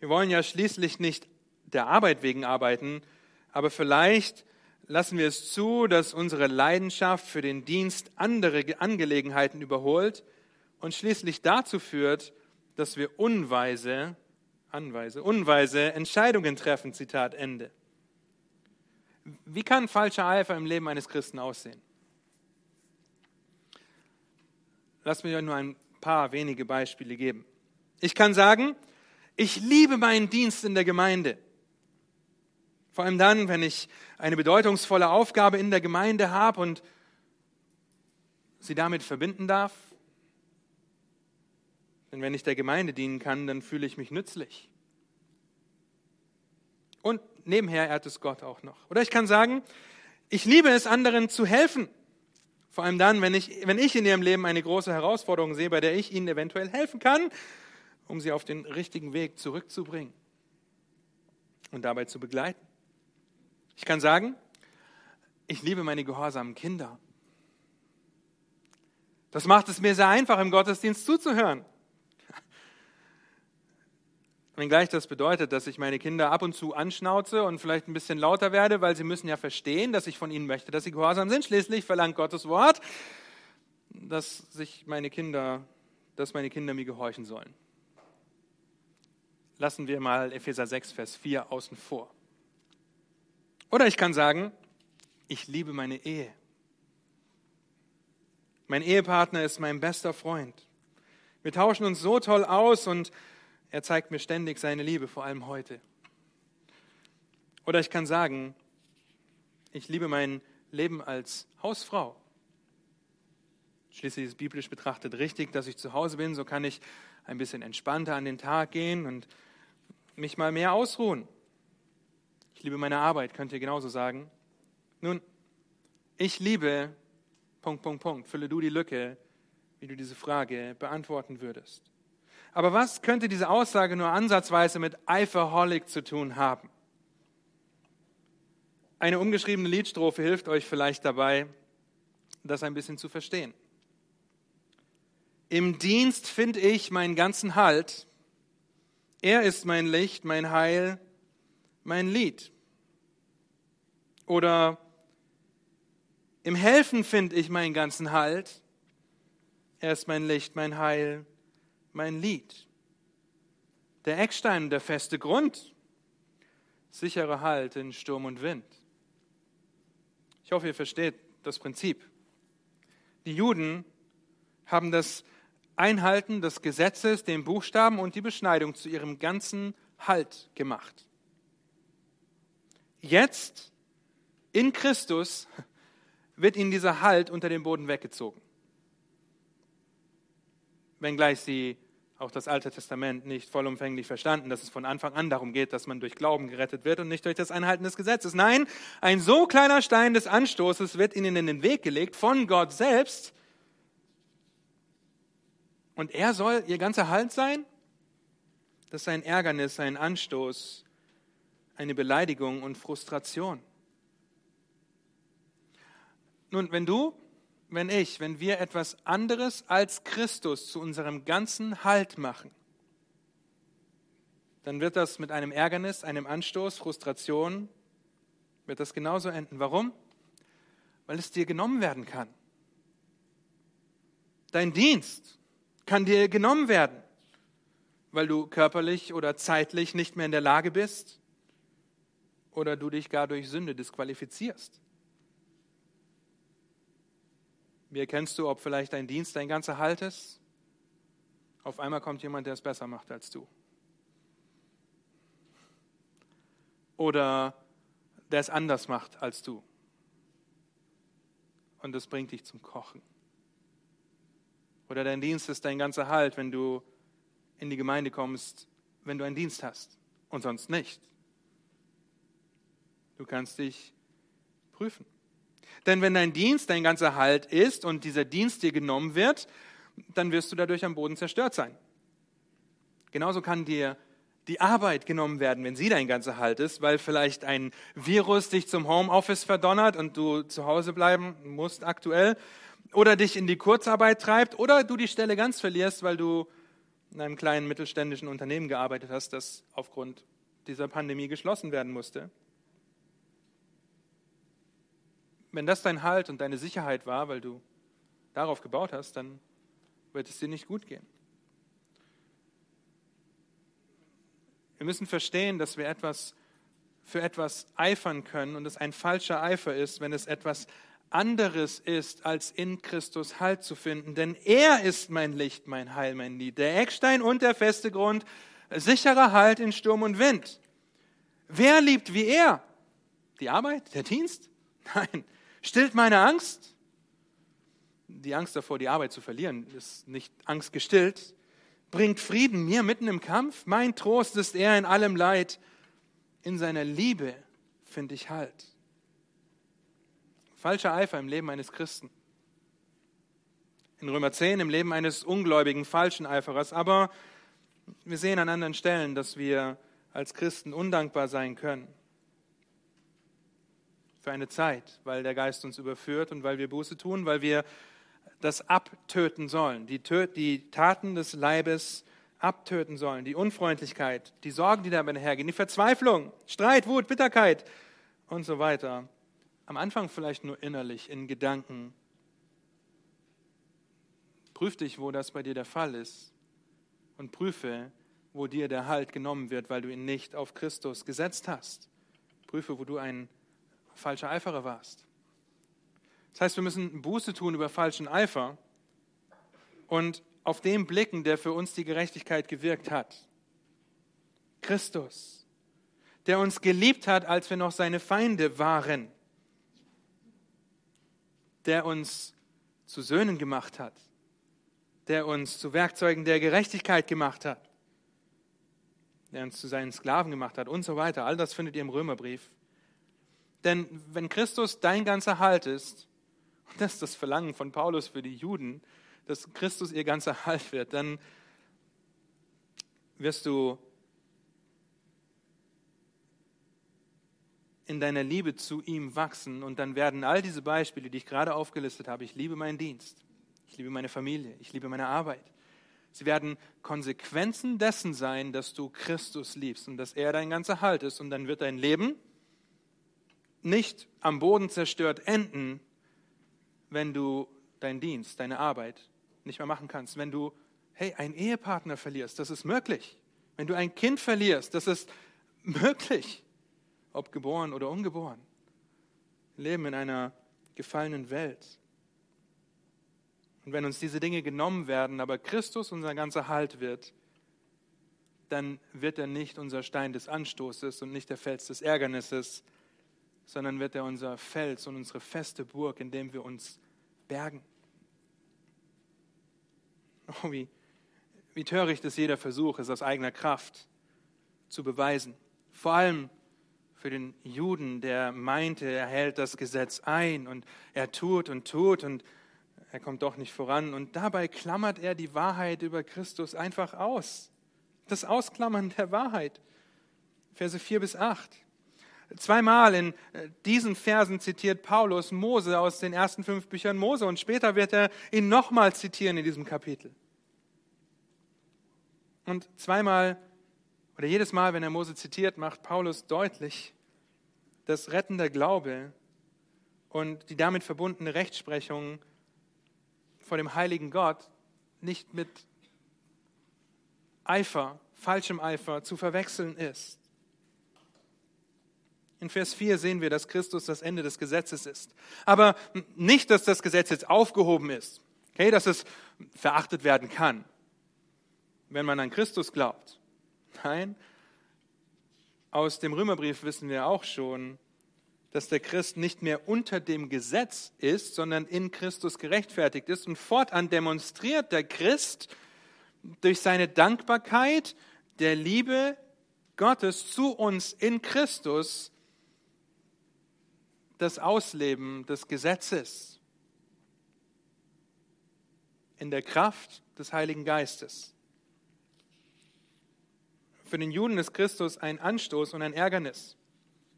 Wir wollen ja schließlich nicht der Arbeit wegen arbeiten, aber vielleicht lassen wir es zu, dass unsere Leidenschaft für den Dienst andere Angelegenheiten überholt und schließlich dazu führt, dass wir unweise, anweise, unweise Entscheidungen treffen. Zitat Ende. Wie kann falscher Eifer im Leben eines Christen aussehen? Lass mir nur ein paar wenige Beispiele geben. Ich kann sagen, ich liebe meinen Dienst in der Gemeinde. Vor allem dann, wenn ich eine bedeutungsvolle Aufgabe in der Gemeinde habe und sie damit verbinden darf. Denn wenn ich der Gemeinde dienen kann, dann fühle ich mich nützlich. Und nebenher ehrt es Gott auch noch. Oder ich kann sagen, ich liebe es, anderen zu helfen. Vor allem dann, wenn ich, wenn ich in ihrem Leben eine große Herausforderung sehe, bei der ich ihnen eventuell helfen kann, um sie auf den richtigen Weg zurückzubringen und dabei zu begleiten. Ich kann sagen, ich liebe meine gehorsamen Kinder. Das macht es mir sehr einfach, im Gottesdienst zuzuhören. Wenngleich das bedeutet, dass ich meine Kinder ab und zu anschnauze und vielleicht ein bisschen lauter werde, weil sie müssen ja verstehen, dass ich von ihnen möchte, dass sie gehorsam sind. Schließlich verlangt Gottes Wort, dass sich meine Kinder, dass meine Kinder mir gehorchen sollen. Lassen wir mal Epheser 6, Vers 4 außen vor. Oder ich kann sagen, ich liebe meine Ehe. Mein Ehepartner ist mein bester Freund. Wir tauschen uns so toll aus und er zeigt mir ständig seine Liebe, vor allem heute. Oder ich kann sagen, ich liebe mein Leben als Hausfrau. Schließlich ist biblisch betrachtet richtig, dass ich zu Hause bin, so kann ich ein bisschen entspannter an den Tag gehen und mich mal mehr ausruhen. Ich liebe meine Arbeit, könnt ihr genauso sagen. Nun, ich liebe, Punkt, Punkt, Punkt, fülle du die Lücke, wie du diese Frage beantworten würdest. Aber was könnte diese Aussage nur ansatzweise mit Eiferholic zu tun haben? Eine umgeschriebene Liedstrophe hilft euch vielleicht dabei, das ein bisschen zu verstehen. Im Dienst finde ich meinen ganzen Halt. Er ist mein Licht, mein Heil, mein Lied. Oder im Helfen finde ich meinen ganzen Halt. Er ist mein Licht, mein Heil, mein Lied. Der Eckstein, der feste Grund, sicherer Halt in Sturm und Wind. Ich hoffe, ihr versteht das Prinzip. Die Juden haben das Einhalten des Gesetzes, den Buchstaben und die Beschneidung zu ihrem ganzen Halt gemacht. Jetzt in Christus wird ihnen dieser Halt unter dem Boden weggezogen. Wenngleich sie auch das Alte Testament nicht vollumfänglich verstanden, dass es von Anfang an darum geht, dass man durch Glauben gerettet wird und nicht durch das Einhalten des Gesetzes. Nein, ein so kleiner Stein des Anstoßes wird ihnen in den Weg gelegt von Gott selbst. Und er soll ihr ganzer Halt sein? Das ist ein Ärgernis, ein Anstoß, eine Beleidigung und Frustration. Nun, wenn du, wenn ich, wenn wir etwas anderes als Christus zu unserem ganzen Halt machen, dann wird das mit einem Ärgernis, einem Anstoß, Frustration, wird das genauso enden. Warum? Weil es dir genommen werden kann. Dein Dienst kann dir genommen werden, weil du körperlich oder zeitlich nicht mehr in der Lage bist oder du dich gar durch Sünde disqualifizierst. Wie erkennst du, ob vielleicht dein Dienst dein ganzer Halt ist? Auf einmal kommt jemand, der es besser macht als du. Oder der es anders macht als du. Und das bringt dich zum Kochen. Oder dein Dienst ist dein ganzer Halt, wenn du in die Gemeinde kommst, wenn du einen Dienst hast und sonst nicht. Du kannst dich prüfen. Denn wenn dein Dienst dein ganzer Halt ist und dieser Dienst dir genommen wird, dann wirst du dadurch am Boden zerstört sein. Genauso kann dir die Arbeit genommen werden, wenn sie dein ganzer Halt ist, weil vielleicht ein Virus dich zum Homeoffice verdonnert und du zu Hause bleiben musst aktuell oder dich in die Kurzarbeit treibt oder du die Stelle ganz verlierst, weil du in einem kleinen mittelständischen Unternehmen gearbeitet hast, das aufgrund dieser Pandemie geschlossen werden musste. Wenn das dein Halt und deine Sicherheit war, weil du darauf gebaut hast, dann wird es dir nicht gut gehen. Wir müssen verstehen, dass wir etwas für etwas eifern können und es ein falscher Eifer ist, wenn es etwas anderes ist, als in Christus Halt zu finden. Denn er ist mein Licht, mein Heil, mein Lied, der Eckstein und der feste Grund, sicherer Halt in Sturm und Wind. Wer liebt wie er? Die Arbeit, der Dienst? Nein. Stillt meine Angst? Die Angst davor, die Arbeit zu verlieren, ist nicht Angst gestillt. Bringt Frieden mir mitten im Kampf? Mein Trost ist er in allem Leid. In seiner Liebe finde ich Halt. Falscher Eifer im Leben eines Christen. In Römer 10 im Leben eines ungläubigen, falschen Eiferers. Aber wir sehen an anderen Stellen, dass wir als Christen undankbar sein können. Für eine Zeit, weil der Geist uns überführt und weil wir Buße tun, weil wir das abtöten sollen, die, die Taten des Leibes abtöten sollen, die Unfreundlichkeit, die Sorgen, die dabei hergehen, die Verzweiflung, Streit, Wut, Bitterkeit und so weiter. Am Anfang vielleicht nur innerlich, in Gedanken. Prüf dich, wo das bei dir der Fall ist und prüfe, wo dir der Halt genommen wird, weil du ihn nicht auf Christus gesetzt hast. Prüfe, wo du ein falscher Eiferer warst. Das heißt, wir müssen Buße tun über falschen Eifer und auf den blicken, der für uns die Gerechtigkeit gewirkt hat. Christus, der uns geliebt hat, als wir noch seine Feinde waren, der uns zu Söhnen gemacht hat, der uns zu Werkzeugen der Gerechtigkeit gemacht hat, der uns zu seinen Sklaven gemacht hat und so weiter. All das findet ihr im Römerbrief. Denn wenn Christus dein ganzer Halt ist, und das ist das Verlangen von Paulus für die Juden, dass Christus ihr ganzer Halt wird, dann wirst du in deiner Liebe zu ihm wachsen. Und dann werden all diese Beispiele, die ich gerade aufgelistet habe, ich liebe meinen Dienst, ich liebe meine Familie, ich liebe meine Arbeit, sie werden Konsequenzen dessen sein, dass du Christus liebst und dass er dein ganzer Halt ist. Und dann wird dein Leben nicht am Boden zerstört enden, wenn du deinen Dienst, deine Arbeit nicht mehr machen kannst. Wenn du, hey, einen Ehepartner verlierst, das ist möglich. Wenn du ein Kind verlierst, das ist möglich, ob geboren oder ungeboren. Wir leben in einer gefallenen Welt. Und wenn uns diese Dinge genommen werden, aber Christus unser ganzer Halt wird, dann wird er nicht unser Stein des Anstoßes und nicht der Fels des Ärgernisses, sondern wird er unser Fels und unsere feste Burg, in dem wir uns bergen. Oh, wie, wie töricht ist jeder Versuch, es aus eigener Kraft zu beweisen. Vor allem für den Juden, der meinte, er hält das Gesetz ein und er tut und tut und er kommt doch nicht voran. Und dabei klammert er die Wahrheit über Christus einfach aus. Das Ausklammern der Wahrheit. Verse 4 bis 8. Zweimal in äh, diesen Versen zitiert Paulus Mose aus den ersten fünf Büchern Mose und später wird er ihn nochmal zitieren in diesem Kapitel. Und zweimal oder jedes Mal, wenn er Mose zitiert, macht Paulus deutlich, dass rettender Glaube und die damit verbundene Rechtsprechung vor dem heiligen Gott nicht mit Eifer, falschem Eifer zu verwechseln ist. In Vers 4 sehen wir, dass Christus das Ende des Gesetzes ist. Aber nicht, dass das Gesetz jetzt aufgehoben ist, okay, dass es verachtet werden kann, wenn man an Christus glaubt. Nein, aus dem Römerbrief wissen wir auch schon, dass der Christ nicht mehr unter dem Gesetz ist, sondern in Christus gerechtfertigt ist. Und fortan demonstriert der Christ durch seine Dankbarkeit der Liebe Gottes zu uns in Christus das Ausleben des Gesetzes in der Kraft des Heiligen Geistes. Für den Juden ist Christus ein Anstoß und ein Ärgernis.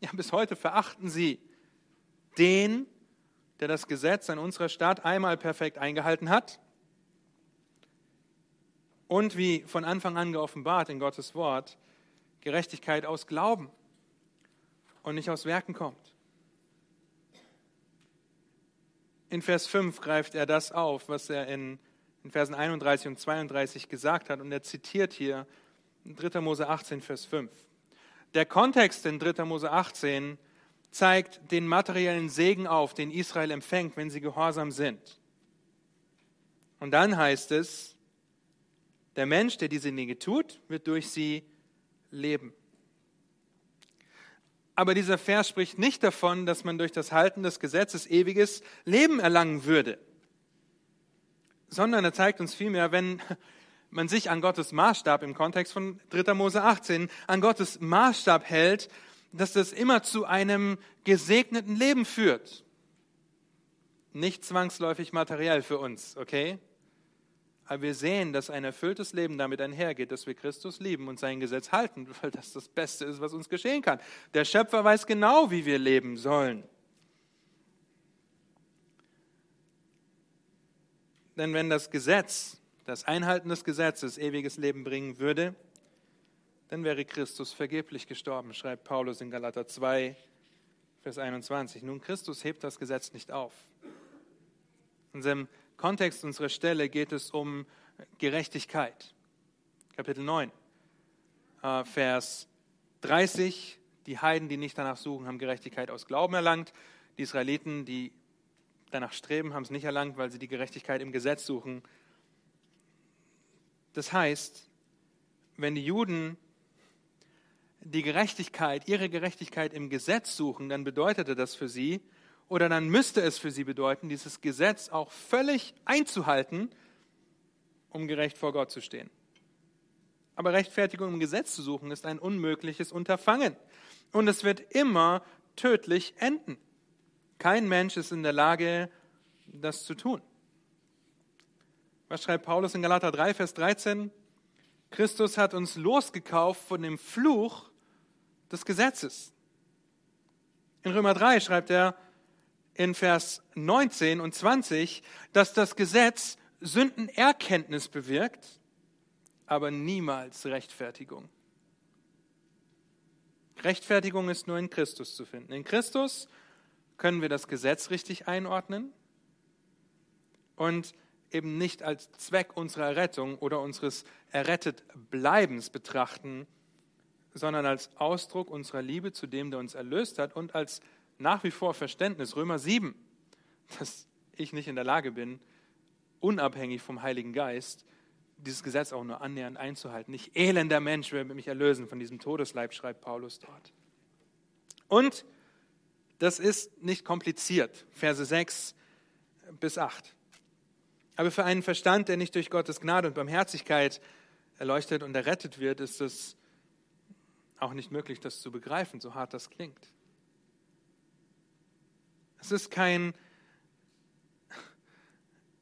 Ja, bis heute verachten sie den, der das Gesetz an unserer Stadt einmal perfekt eingehalten hat und wie von Anfang an geoffenbart in Gottes Wort, Gerechtigkeit aus Glauben und nicht aus Werken kommt. In Vers 5 greift er das auf, was er in, in Versen 31 und 32 gesagt hat. Und er zitiert hier 3. Mose 18, Vers 5. Der Kontext in 3. Mose 18 zeigt den materiellen Segen auf, den Israel empfängt, wenn sie gehorsam sind. Und dann heißt es, der Mensch, der diese Dinge tut, wird durch sie leben. Aber dieser Vers spricht nicht davon, dass man durch das Halten des Gesetzes ewiges Leben erlangen würde, sondern er zeigt uns vielmehr, wenn man sich an Gottes Maßstab im Kontext von 3. Mose 18 an Gottes Maßstab hält, dass das immer zu einem gesegneten Leben führt. Nicht zwangsläufig materiell für uns, okay? Aber wir sehen, dass ein erfülltes Leben damit einhergeht, dass wir Christus lieben und sein Gesetz halten, weil das das Beste ist, was uns geschehen kann. Der Schöpfer weiß genau, wie wir leben sollen. Denn wenn das Gesetz, das Einhalten des Gesetzes ewiges Leben bringen würde, dann wäre Christus vergeblich gestorben, schreibt Paulus in Galater 2, Vers 21. Nun, Christus hebt das Gesetz nicht auf. In seinem Kontext unserer Stelle geht es um Gerechtigkeit. Kapitel 9, äh, Vers 30. Die Heiden, die nicht danach suchen, haben Gerechtigkeit aus Glauben erlangt. Die Israeliten, die danach streben, haben es nicht erlangt, weil sie die Gerechtigkeit im Gesetz suchen. Das heißt, wenn die Juden die Gerechtigkeit, ihre Gerechtigkeit im Gesetz suchen, dann bedeutete das für sie, oder dann müsste es für sie bedeuten, dieses Gesetz auch völlig einzuhalten, um gerecht vor Gott zu stehen. Aber Rechtfertigung im Gesetz zu suchen, ist ein unmögliches Unterfangen. Und es wird immer tödlich enden. Kein Mensch ist in der Lage, das zu tun. Was schreibt Paulus in Galater 3, Vers 13? Christus hat uns losgekauft von dem Fluch des Gesetzes. In Römer 3 schreibt er, in Vers 19 und 20, dass das Gesetz Sündenerkenntnis bewirkt, aber niemals Rechtfertigung. Rechtfertigung ist nur in Christus zu finden. In Christus können wir das Gesetz richtig einordnen und eben nicht als Zweck unserer Rettung oder unseres errettet Bleibens betrachten, sondern als Ausdruck unserer Liebe zu dem, der uns erlöst hat und als nach wie vor Verständnis, Römer 7, dass ich nicht in der Lage bin, unabhängig vom Heiligen Geist, dieses Gesetz auch nur annähernd einzuhalten. Ich elender Mensch werde mich erlösen von diesem Todesleib, schreibt Paulus dort. Und das ist nicht kompliziert, Verse 6 bis 8. Aber für einen Verstand, der nicht durch Gottes Gnade und Barmherzigkeit erleuchtet und errettet wird, ist es auch nicht möglich, das zu begreifen, so hart das klingt. Es ist kein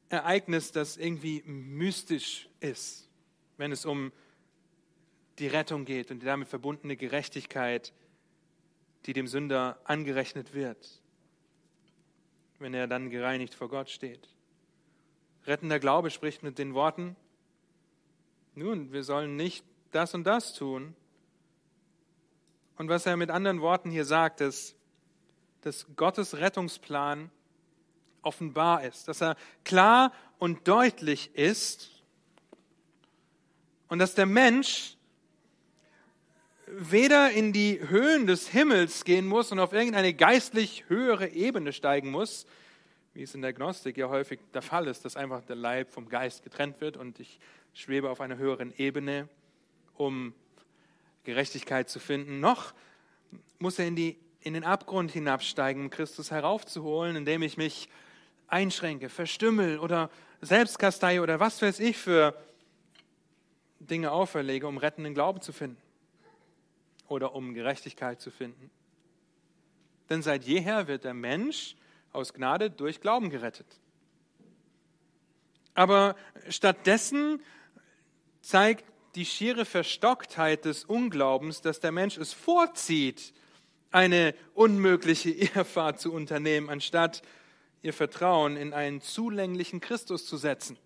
Ereignis, das irgendwie mystisch ist, wenn es um die Rettung geht und die damit verbundene Gerechtigkeit, die dem Sünder angerechnet wird, wenn er dann gereinigt vor Gott steht. Rettender Glaube spricht mit den Worten, nun, wir sollen nicht das und das tun. Und was er mit anderen Worten hier sagt, ist, dass Gottes Rettungsplan offenbar ist, dass er klar und deutlich ist und dass der Mensch weder in die Höhen des Himmels gehen muss und auf irgendeine geistlich höhere Ebene steigen muss, wie es in der Gnostik ja häufig der Fall ist, dass einfach der Leib vom Geist getrennt wird und ich schwebe auf einer höheren Ebene, um Gerechtigkeit zu finden, noch muss er in die in den Abgrund hinabsteigen, um Christus heraufzuholen, indem ich mich einschränke, verstümmel oder selbstkastei oder was weiß ich für Dinge auferlege, um rettenden Glauben zu finden oder um Gerechtigkeit zu finden. Denn seit jeher wird der Mensch aus Gnade durch Glauben gerettet. Aber stattdessen zeigt die schiere Verstocktheit des Unglaubens, dass der Mensch es vorzieht, eine unmögliche Irrfahrt zu unternehmen, anstatt ihr Vertrauen in einen zulänglichen Christus zu setzen.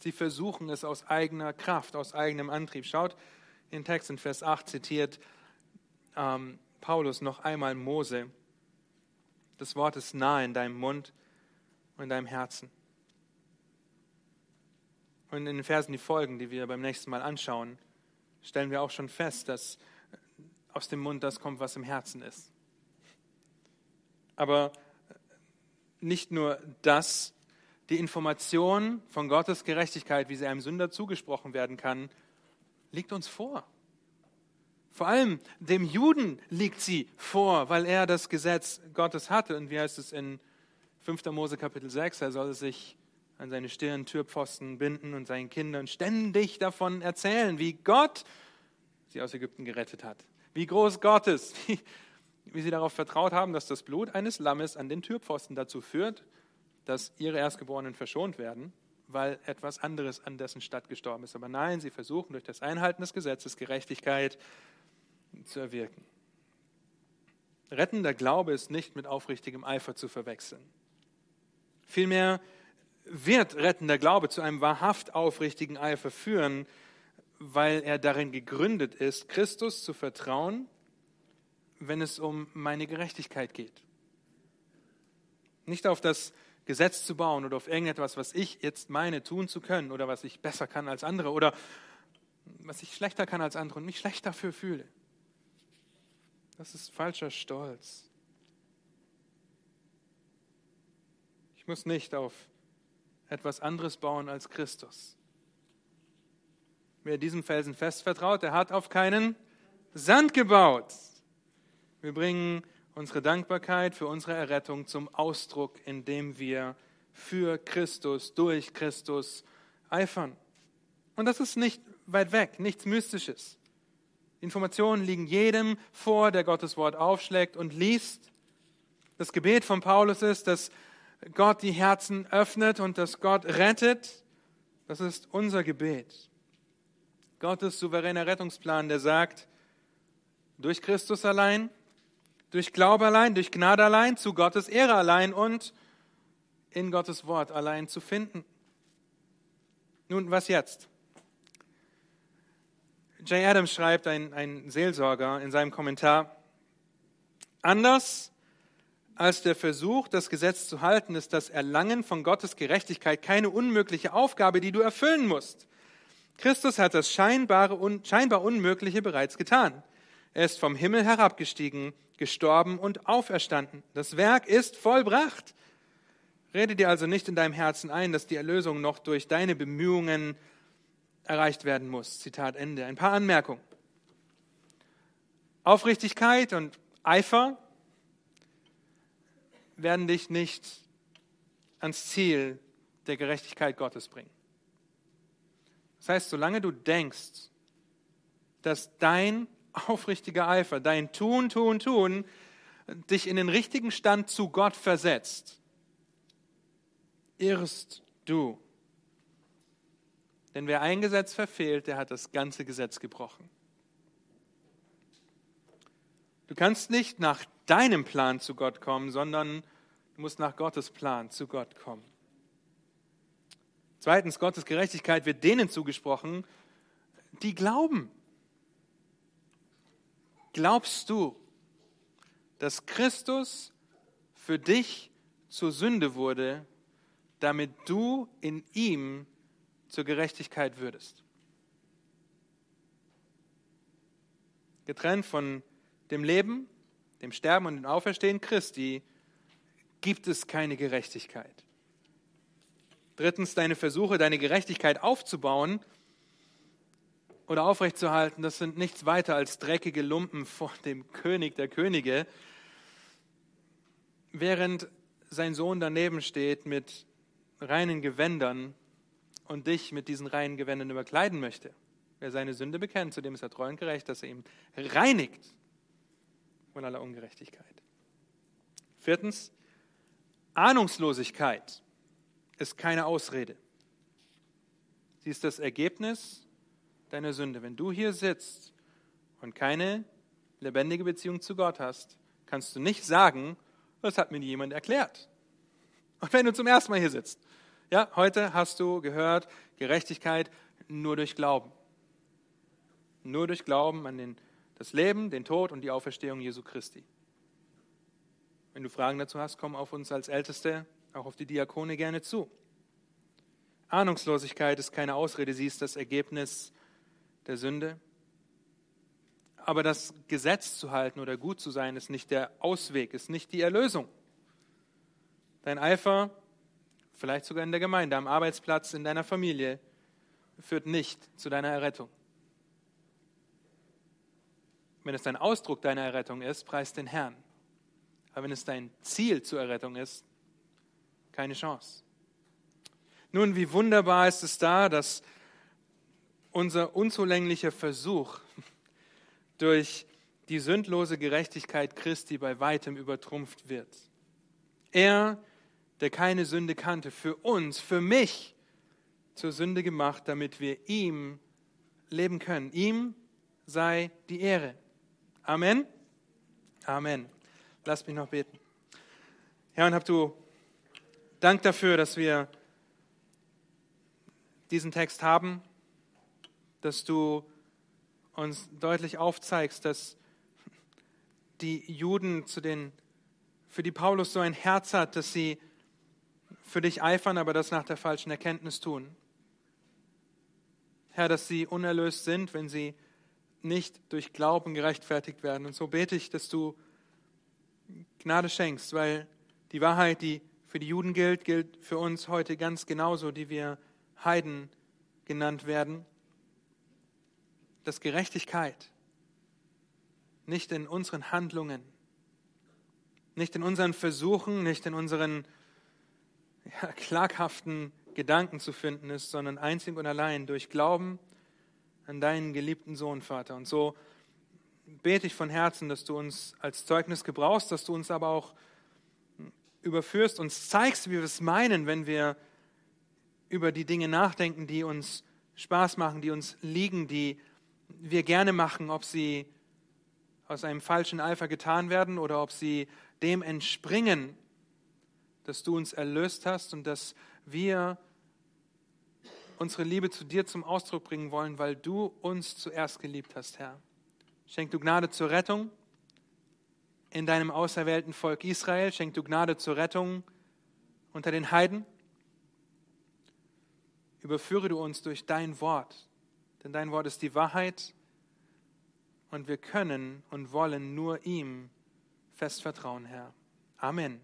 Sie versuchen es aus eigener Kraft, aus eigenem Antrieb. Schaut den Text in Vers 8 zitiert ähm, Paulus noch einmal Mose. Das Wort ist nahe in deinem Mund und in deinem Herzen. Und in den Versen, die folgen, die wir beim nächsten Mal anschauen, stellen wir auch schon fest, dass aus dem Mund das kommt, was im Herzen ist. Aber nicht nur das, die Information von Gottes Gerechtigkeit, wie sie einem Sünder zugesprochen werden kann, liegt uns vor. Vor allem dem Juden liegt sie vor, weil er das Gesetz Gottes hatte. Und wie heißt es in 5. Mose Kapitel 6, er soll sich an seine Stirn Türpfosten binden und seinen Kindern ständig davon erzählen, wie Gott sie aus Ägypten gerettet hat. Wie groß Gott ist, wie, wie sie darauf vertraut haben, dass das Blut eines Lammes an den Türpfosten dazu führt, dass ihre Erstgeborenen verschont werden, weil etwas anderes an dessen Stadt gestorben ist. Aber nein, sie versuchen durch das Einhalten des Gesetzes Gerechtigkeit zu erwirken. Rettender Glaube ist nicht mit aufrichtigem Eifer zu verwechseln. Vielmehr wird rettender Glaube zu einem wahrhaft aufrichtigen Eifer führen, weil er darin gegründet ist, Christus zu vertrauen, wenn es um meine Gerechtigkeit geht. Nicht auf das Gesetz zu bauen oder auf irgendetwas, was ich jetzt meine tun zu können oder was ich besser kann als andere oder was ich schlechter kann als andere und mich schlecht dafür fühle. Das ist falscher Stolz. Ich muss nicht auf etwas anderes bauen als Christus. Wer diesem Felsen fest vertraut, der hat auf keinen Sand gebaut. Wir bringen unsere Dankbarkeit für unsere Errettung zum Ausdruck, indem wir für Christus, durch Christus eifern. Und das ist nicht weit weg, nichts Mystisches. Informationen liegen jedem vor, der Gottes Wort aufschlägt und liest. Das Gebet von Paulus ist, dass Gott die Herzen öffnet und dass Gott rettet. Das ist unser Gebet. Gottes souveräner Rettungsplan, der sagt, durch Christus allein, durch Glaube allein, durch Gnade allein, zu Gottes Ehre allein und in Gottes Wort allein zu finden. Nun, was jetzt? Jay Adams schreibt, ein, ein Seelsorger, in seinem Kommentar, anders als der Versuch, das Gesetz zu halten, ist das Erlangen von Gottes Gerechtigkeit keine unmögliche Aufgabe, die du erfüllen musst. Christus hat das scheinbare, un, scheinbar Unmögliche bereits getan. Er ist vom Himmel herabgestiegen, gestorben und auferstanden. Das Werk ist vollbracht. Rede dir also nicht in deinem Herzen ein, dass die Erlösung noch durch deine Bemühungen erreicht werden muss. Zitat Ende. Ein paar Anmerkungen. Aufrichtigkeit und Eifer werden dich nicht ans Ziel der Gerechtigkeit Gottes bringen. Das heißt, solange du denkst, dass dein aufrichtiger Eifer, dein Tun, Tun, Tun dich in den richtigen Stand zu Gott versetzt, irrst du. Denn wer ein Gesetz verfehlt, der hat das ganze Gesetz gebrochen. Du kannst nicht nach deinem Plan zu Gott kommen, sondern du musst nach Gottes Plan zu Gott kommen. Zweitens, Gottes Gerechtigkeit wird denen zugesprochen, die glauben. Glaubst du, dass Christus für dich zur Sünde wurde, damit du in ihm zur Gerechtigkeit würdest. Getrennt von dem Leben, dem Sterben und dem Auferstehen Christi gibt es keine Gerechtigkeit. Drittens, deine Versuche, deine Gerechtigkeit aufzubauen oder aufrechtzuerhalten, das sind nichts weiter als dreckige Lumpen vor dem König der Könige, während sein Sohn daneben steht mit reinen Gewändern und dich mit diesen reinen Gewändern überkleiden möchte. Wer seine Sünde bekennt, zu dem ist er treu und gerecht, dass er ihm reinigt von aller Ungerechtigkeit. Viertens, Ahnungslosigkeit ist keine Ausrede. Sie ist das Ergebnis deiner Sünde. Wenn du hier sitzt und keine lebendige Beziehung zu Gott hast, kannst du nicht sagen, das hat mir jemand erklärt. Und wenn du zum ersten Mal hier sitzt ja, heute hast du gehört, Gerechtigkeit nur durch Glauben. Nur durch Glauben an den, das Leben, den Tod und die Auferstehung Jesu Christi. Wenn du Fragen dazu hast, komm auf uns als Älteste, auch auf die Diakone gerne zu. Ahnungslosigkeit ist keine Ausrede, sie ist das Ergebnis der Sünde. Aber das Gesetz zu halten oder gut zu sein, ist nicht der Ausweg, ist nicht die Erlösung. Dein Eifer, vielleicht sogar in der Gemeinde, am Arbeitsplatz, in deiner Familie, führt nicht zu deiner Errettung. Wenn es dein Ausdruck deiner Errettung ist, preis den Herrn. Aber wenn es dein Ziel zur Errettung ist, keine Chance. Nun, wie wunderbar ist es da, dass unser unzulänglicher Versuch durch die sündlose Gerechtigkeit Christi bei weitem übertrumpft wird. Er, der keine Sünde kannte, für uns, für mich zur Sünde gemacht, damit wir ihm leben können. Ihm sei die Ehre. Amen. Amen. Lass mich noch beten. Herr, und hab du Dank dafür, dass wir diesen Text haben, dass du uns deutlich aufzeigst, dass die Juden zu den, für die Paulus so ein Herz hat, dass sie für dich eifern, aber das nach der falschen Erkenntnis tun. Herr, dass sie unerlöst sind, wenn sie nicht durch Glauben gerechtfertigt werden. Und so bete ich, dass du Gnade schenkst, weil die Wahrheit, die für die Juden gilt, gilt für uns heute ganz genauso, die wir Heiden genannt werden. Dass Gerechtigkeit nicht in unseren Handlungen, nicht in unseren Versuchen, nicht in unseren ja, klaghaften Gedanken zu finden ist, sondern einzig und allein durch Glauben an deinen geliebten Sohn, Vater. Und so bete ich von Herzen, dass du uns als Zeugnis gebrauchst, dass du uns aber auch überführst, uns zeigst, wie wir es meinen, wenn wir über die Dinge nachdenken, die uns Spaß machen, die uns liegen, die wir gerne machen, ob sie aus einem falschen Eifer getan werden oder ob sie dem entspringen, dass du uns erlöst hast und dass wir unsere Liebe zu dir zum Ausdruck bringen wollen, weil du uns zuerst geliebt hast, Herr. Schenk du Gnade zur Rettung in deinem auserwählten Volk Israel. Schenk du Gnade zur Rettung unter den Heiden. Überführe du uns durch dein Wort, denn dein Wort ist die Wahrheit und wir können und wollen nur ihm fest vertrauen, Herr. Amen.